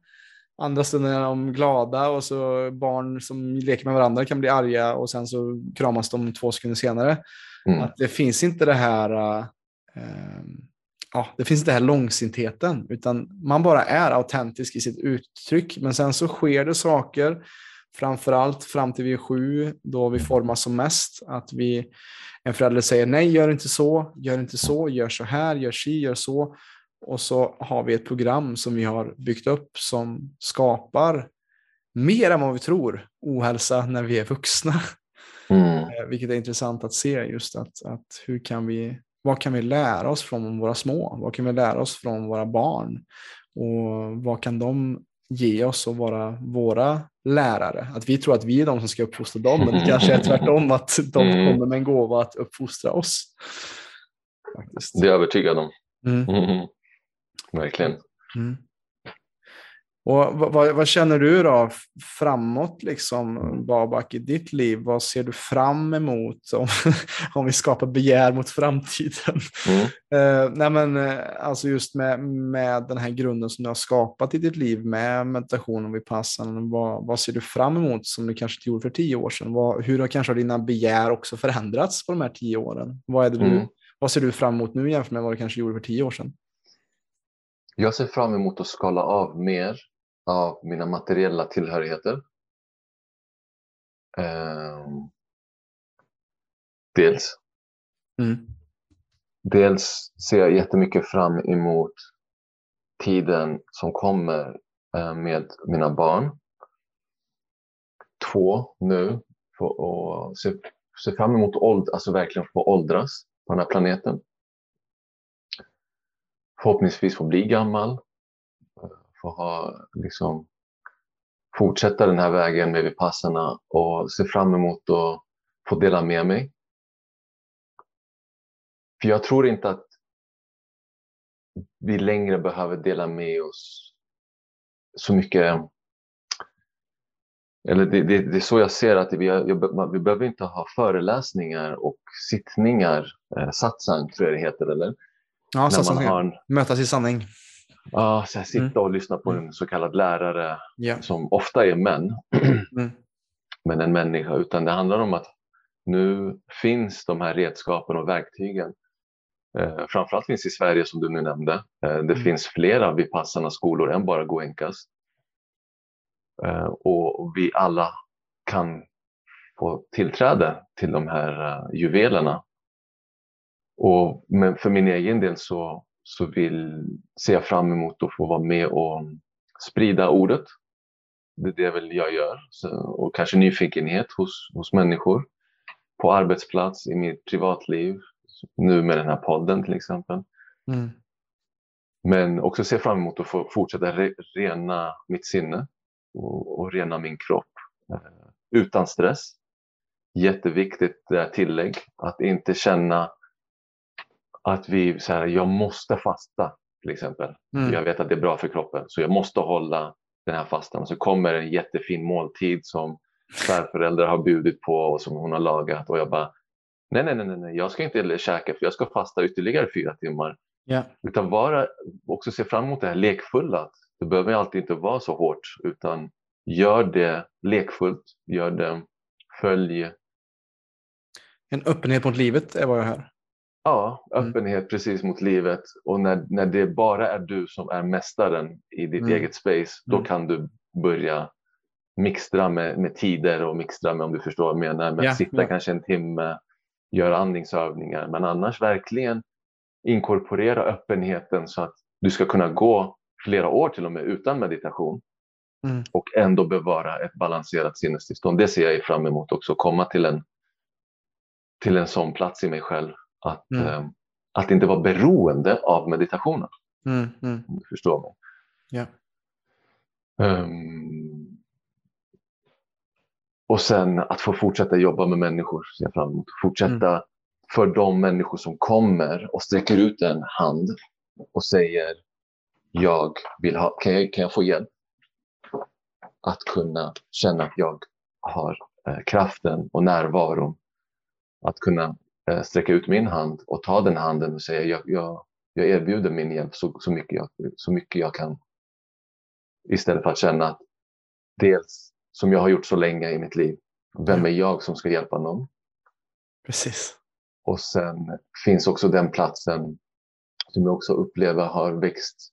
andra stunden är de glada och så barn som leker med varandra kan bli arga och sen så kramas de två sekunder senare. Mm. Att det finns inte det här äh, ja, det finns inte här långsintheten, utan man bara är autentisk i sitt uttryck. Men sen så sker det saker, framförallt fram till vi är sju, då vi formas som mest. Att vi, en förälder säger nej, gör inte så, gör inte så, gör så här, gör si, gör så. Och så har vi ett program som vi har byggt upp som skapar mer än vad vi tror ohälsa när vi är vuxna. Mm. Eh, vilket är intressant att se just att, att hur kan vi vad kan vi lära oss från våra små? Vad kan vi lära oss från våra barn? Och vad kan de ge oss och vara våra lärare? Att vi tror att vi är de som ska uppfostra dem, men det kanske är tvärtom att de mm. kommer med en gåva att uppfostra oss. Faktiskt. Det är jag övertygad om. Mm. Mm. Verkligen. Mm. Och vad, vad, känner du då framåt, liksom, Babak, i ditt liv? Vad ser du fram emot om, om vi skapar begär mot framtiden? Mm. Uh, nej men, uh, alltså just med, med den här grunden som du har skapat i ditt liv med meditation och vipassana, vad, vad ser du fram emot som du kanske inte gjorde för tio år sedan? Vad, hur har kanske dina begär också förändrats på de här tio åren? Vad, är det mm. du, vad ser du fram emot nu jämfört med vad du kanske gjorde för tio år sedan? Jag ser fram emot att skala av mer av mina materiella tillhörigheter. Eh, dels. Mm. Dels ser jag jättemycket fram emot tiden som kommer eh, med mina barn. Två, nu, och se, se fram emot åld, alltså verkligen få åldras på den här planeten. Förhoppningsvis få bli gammal få ha liksom fortsätta den här vägen med Vipassana och ser fram emot att få dela med mig. För jag tror inte att vi längre behöver dela med oss så mycket. Eller det, det, det är så jag ser att vi, jag, vi behöver inte ha föreläsningar och sittningar, eh, satsang tror jag det heter, eller? Ja, satsang. Mötas i sanning. Ja, så här, sitta mm. och lyssna på en så kallad lärare yeah. som ofta är män, mm. men en människa, utan det handlar om att nu finns de här redskapen och verktygen. Eh, framförallt finns i Sverige som du nu nämnde. Eh, det mm. finns flera Vipassana skolor än bara Goenkas. Eh, och vi alla kan få tillträde till de här uh, juvelerna. Och men för min egen del så, så vill, ser jag fram emot att få vara med och sprida ordet. Det är det väl jag gör. Så, och kanske nyfikenhet hos, hos människor på arbetsplats, i mitt privatliv, nu med den här podden till exempel. Mm. Men också se fram emot att få fortsätta re rena mitt sinne och, och rena min kropp eh, utan stress. Jätteviktigt det tillägg, att inte känna att vi, så här, jag måste fasta till exempel. Mm. Jag vet att det är bra för kroppen så jag måste hålla den här fastan. Och så kommer en jättefin måltid som svärföräldrar har bjudit på och som hon har lagat och jag bara nej, nej, nej, nej, jag ska inte käka för jag ska fasta ytterligare fyra timmar. Yeah. Utan vara, också se fram emot det här lekfulla. Det behöver alltid inte vara så hårt utan gör det lekfullt, gör det, följ. En öppenhet mot livet är vad jag hör. Ja, mm. öppenhet mm. precis mot livet och när, när det bara är du som är mästaren i ditt mm. eget space, då mm. kan du börja mixtra med, med tider och mixtra med om du förstår vad jag menar. Men yeah, sitta yeah. kanske en timme, göra andningsövningar. Men annars verkligen inkorporera öppenheten så att du ska kunna gå flera år till och med utan meditation mm. och ändå bevara ett balanserat sinnestillstånd. Det ser jag fram emot också, komma till en, till en sån plats i mig själv. Att, mm. eh, att inte vara beroende av meditationen. Mm. mm. Om du förstår mig. Yeah. Um, och sen att få fortsätta jobba med människor, ser jag fram emot. Fortsätta mm. för de människor som kommer och sträcker ut en hand och säger jag vill ha, kan jag, kan jag få hjälp? Att kunna känna att jag har eh, kraften och närvaron. Att kunna sträcka ut min hand och ta den handen och säga jag, jag, jag erbjuder min hjälp så, så, mycket jag, så mycket jag kan. Istället för att känna att dels som jag har gjort så länge i mitt liv. Vem är jag som ska hjälpa någon? Precis. Och sen finns också den platsen som jag också upplever har växt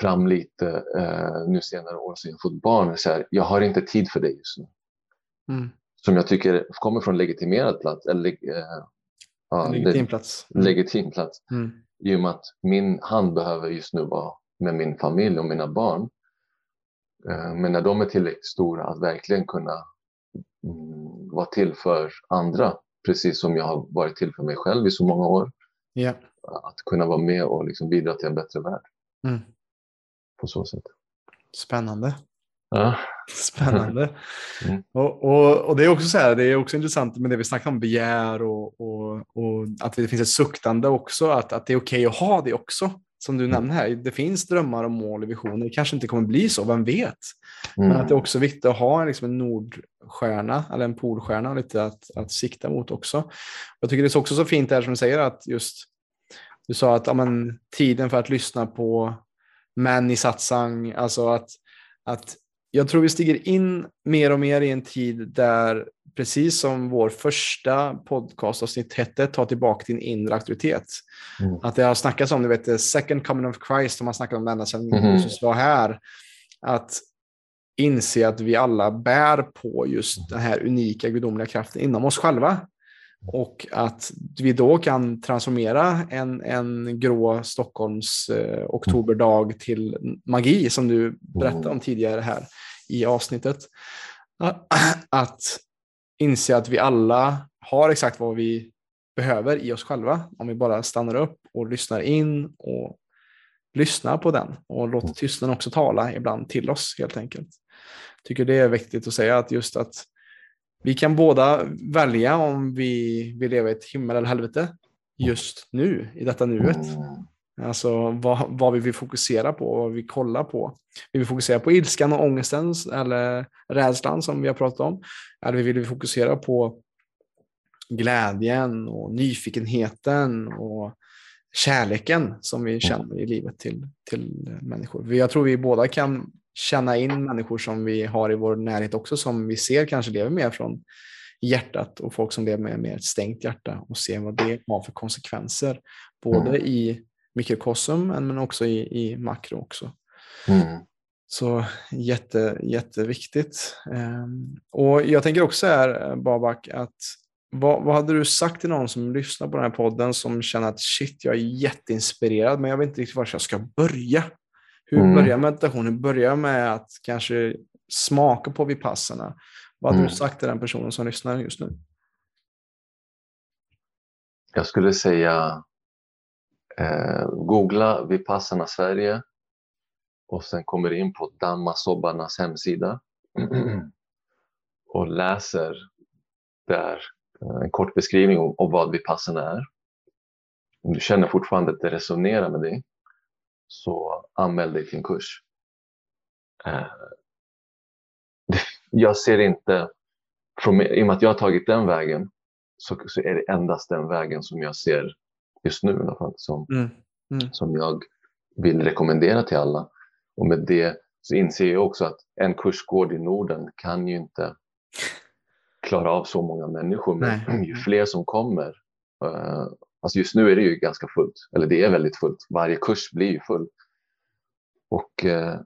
fram lite eh, nu senare år sedan jag fått barn. Så här, jag har inte tid för dig just nu. Mm. Som jag tycker kommer från legitimerad plats. Eller, eh, ja, legitim plats. Mm. Legitim plats. Mm. I och med att min hand behöver just nu vara med min familj och mina barn. Eh, men när de är tillräckligt stora att verkligen kunna mm, vara till för andra, precis som jag har varit till för mig själv i så många år. Yeah. Att kunna vara med och liksom bidra till en bättre värld. Mm. På så sätt. Spännande. Ja. Spännande. Mm. Och, och, och, det är också så här, det är också intressant med det vi snackar om begär och, och, och att det finns ett suktande också, att, att det är okej okay att ha det också som du mm. nämner här, det finns drömmar och mål och visioner. Det kanske inte kommer bli så, vem vet? Mm. Men att det är också viktigt att ha liksom en nordstjärna eller en polstjärna lite att, att sikta mot också. Jag tycker det är också så fint där som du säger att just du sa att ja, men, tiden för att lyssna på män i satsang, alltså att, att jag tror vi stiger in mer och mer i en tid där precis som vår första podcastavsnitt hette, ta tillbaka din inre auktoritet. Mm. Att det har snackats om, du vet, the second coming of Christ, som man snackat om ända sedan mm. Jesus var här. Att inse att vi alla bär på just den här unika gudomliga kraften inom oss själva. Och att vi då kan transformera en, en grå Stockholms eh, oktoberdag till magi, som du berättade om tidigare här i avsnittet. Att inse att vi alla har exakt vad vi behöver i oss själva. Om vi bara stannar upp och lyssnar in och lyssnar på den och låter mm. tystnaden också tala ibland till oss helt enkelt. tycker det är viktigt att säga att just att vi kan båda välja om vi vill leva i ett himmel eller helvete just nu, i detta nuet. Mm. Alltså vad, vad vi vill fokusera på, vad vi kollar på. Vill vi fokusera på ilskan och ångesten eller rädslan som vi har pratat om? Eller vill vi fokusera på glädjen och nyfikenheten och kärleken som vi känner i livet till, till människor. Jag tror vi båda kan känna in människor som vi har i vår närhet också som vi ser kanske lever mer från hjärtat och folk som lever med mer ett stängt hjärta och se vad det har för konsekvenser. Både mm. i mikrokosm men också i, i makro också. Mm. Så jätte, jätteviktigt. Um, och jag tänker också här Babak att vad, vad, hade du sagt till någon som lyssnar på den här podden som känner att shit, jag är jätteinspirerad men jag vet inte riktigt var jag ska börja? Hur mm. börjar meditationen? Börja med att kanske smaka på vipassarna. Vad hade mm. du sagt till den personen som lyssnar just nu? Jag skulle säga eh, googla Vipassana Sverige och sen kommer in på Dhammasobbarnas hemsida och läser där Eh, en kort beskrivning om, om vad Vipassana är. Om du känner fortfarande att det resonerar med dig så anmäl dig till en kurs. Eh, jag ser inte, från, i och med att jag har tagit den vägen, så, så är det endast den vägen som jag ser just nu i alla fall, som, mm. Mm. som jag vill rekommendera till alla. Och med det så inser jag också att en kursgård i Norden kan ju inte klara av så många människor. Men Nej. ju fler som kommer, uh, alltså just nu är det ju ganska fullt, eller det är väldigt fullt. Varje kurs blir ju full. Och uh,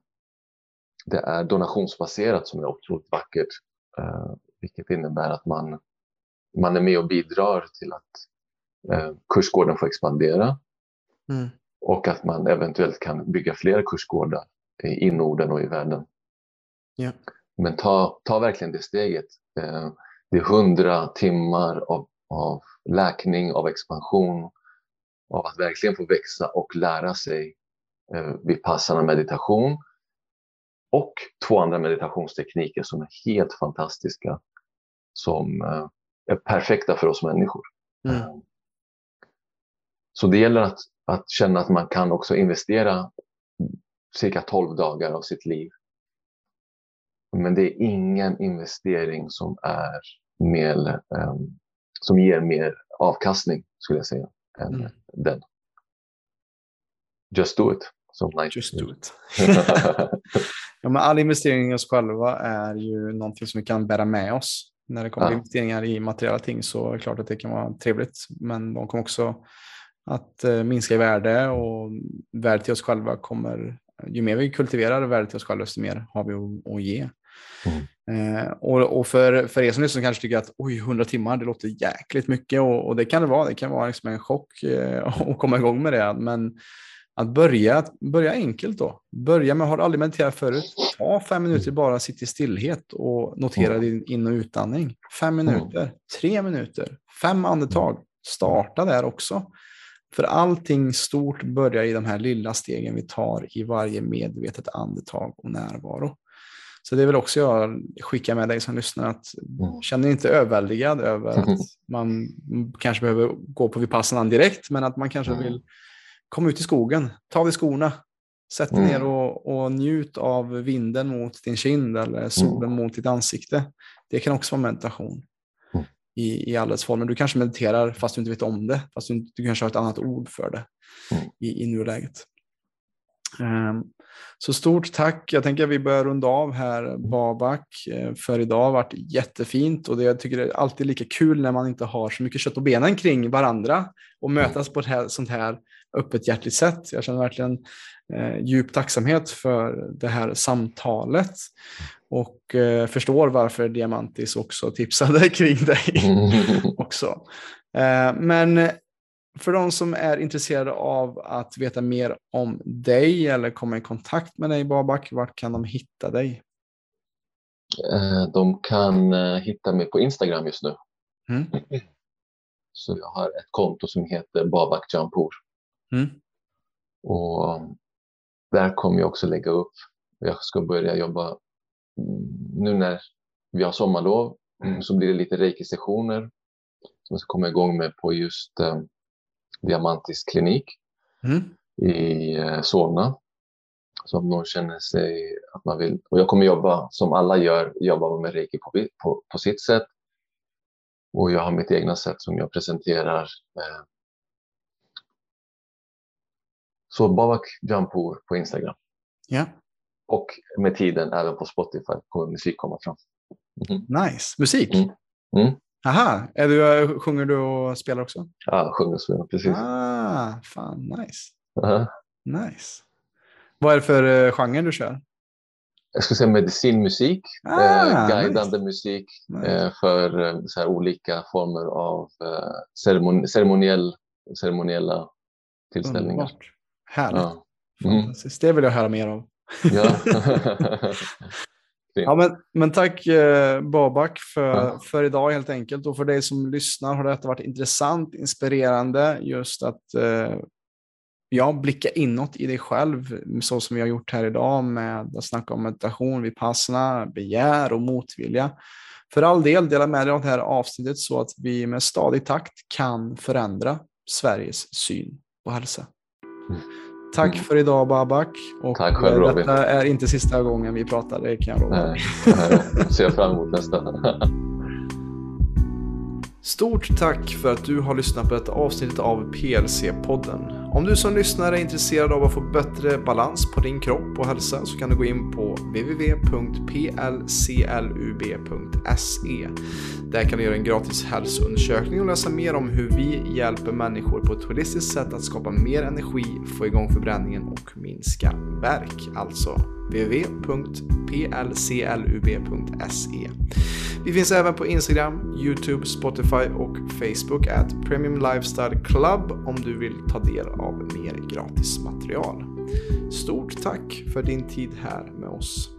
det är donationsbaserat som är otroligt vackert, uh, vilket innebär att man, man är med och bidrar till att uh, kursgården får expandera mm. och att man eventuellt kan bygga fler kursgårdar i Norden och i världen. Yeah. Men ta, ta verkligen det steget. Det är hundra timmar av, av läkning, av expansion, av att verkligen få växa och lära sig eh, vipassana meditation och två andra meditationstekniker som är helt fantastiska, som eh, är perfekta för oss människor. Mm. Eh, så det gäller att, att känna att man kan också investera cirka 12 dagar av sitt liv. Men det är ingen investering som är mer, um, som ger mer avkastning skulle jag säga än mm. den. Just do it. Som Just do it. ja, men all investering i oss själva är ju någonting som vi kan bära med oss. När det kommer ja. investeringar i materiella ting så är det klart att det kan vara trevligt. Men de kommer också att uh, minska i värde och värdet till oss själva kommer, ju mer vi kultiverar värdet till oss själva, desto mer har vi att, att ge. Mm. Eh, och, och för, för er som lyssnar kanske tycker att oj, 100 timmar, det låter jäkligt mycket och, och det kan det vara. Det kan vara liksom en chock eh, att komma igång med det. Men att börja, börja enkelt då. Börja med, har du aldrig mediterat förut? Ta fem minuter bara, sitt i stillhet och notera mm. din in och utandning. Fem mm. minuter, mm. tre minuter, fem andetag. Starta där också. För allting stort börjar i de här lilla stegen vi tar i varje medvetet andetag och närvaro. Så det är väl också jag skickar med dig som lyssnar att mm. känner inte överväldigad över att man kanske behöver gå på Vipassana direkt, men att man kanske mm. vill komma ut i skogen, ta av dig skorna, sätt dig mm. ner och, och njut av vinden mot din kind eller solen mm. mot ditt ansikte. Det kan också vara meditation mm. i, i alla dess former. Du kanske mediterar fast du inte vet om det, fast du, du kanske har ett annat ord för det mm. i, i nuläget. Um, så stort tack. Jag tänker att vi börjar runda av här Babak eh, för idag. Har varit jättefint och det, jag tycker det är alltid lika kul när man inte har så mycket kött och benen kring varandra och mötas på ett här, sånt här öppet hjärtligt sätt. Jag känner verkligen eh, djup tacksamhet för det här samtalet och eh, förstår varför Diamantis också tipsade kring dig också. Eh, men för de som är intresserade av att veta mer om dig eller komma i kontakt med dig Babak, vart kan de hitta dig? Eh, de kan eh, hitta mig på Instagram just nu. Mm. Så jag har ett konto som heter Babak Jampur. Mm. Och där kommer jag också lägga upp. Jag ska börja jobba nu när vi har sommarlov mm. så blir det lite reiki-sessioner som jag ska komma igång med på just eh, Diamantis klinik mm. i eh, Solna. Så om någon känner sig att man vill, och jag kommer jobba som alla gör, jobba med reiki på, på, på sitt sätt. Och jag har mitt egna sätt som jag presenterar. Eh. Så Babak Jampur på Instagram. Ja. Och med tiden även på Spotify kommer musik komma fram. Mm. Nice. Musik? Mm. Mm. Aha, är du, sjunger du och spelar också? Ja, sjunger och spelar, precis. Ah, fan nice. Uh-huh. Nice. Vad är det för uh, genre du kör? Jag skulle säga medicinmusik, ah, eh, guidande nice. musik nice. eh, för eh, så här, olika former av eh, ceremon ceremoniell, ceremoniella tillställningar. Underbart. Härligt. Ja. Mm. Det vill jag höra mer av. Ja. Ja, men, men tack eh, Babak för, ja. för idag helt enkelt. Och för dig som lyssnar har detta varit intressant, inspirerande just att eh, ja, blicka inåt i dig själv så som vi har gjort här idag med att snacka om meditation, vipassana, begär och motvilja. För all del, dela med dig av det här avsnittet så att vi med stadig takt kan förändra Sveriges syn på hälsa. Mm. Tack för idag Babak. Och Tack själv Robin. Detta är inte sista gången vi pratar, det kan jag lova. Nej, ser fram emot nästa. Stort tack för att du har lyssnat på detta avsnitt av PLC-podden. Om du som lyssnare är intresserad av att få bättre balans på din kropp och hälsa så kan du gå in på www.plclub.se. Där kan du göra en gratis hälsoundersökning och läsa mer om hur vi hjälper människor på ett holistiskt sätt att skapa mer energi, få igång förbränningen och minska värk. Alltså www.plclub.se. Vi finns även på Instagram, YouTube, Spotify och Facebook at Premium Lifestyle Club om du vill ta del av mer gratis material. Stort tack för din tid här med oss.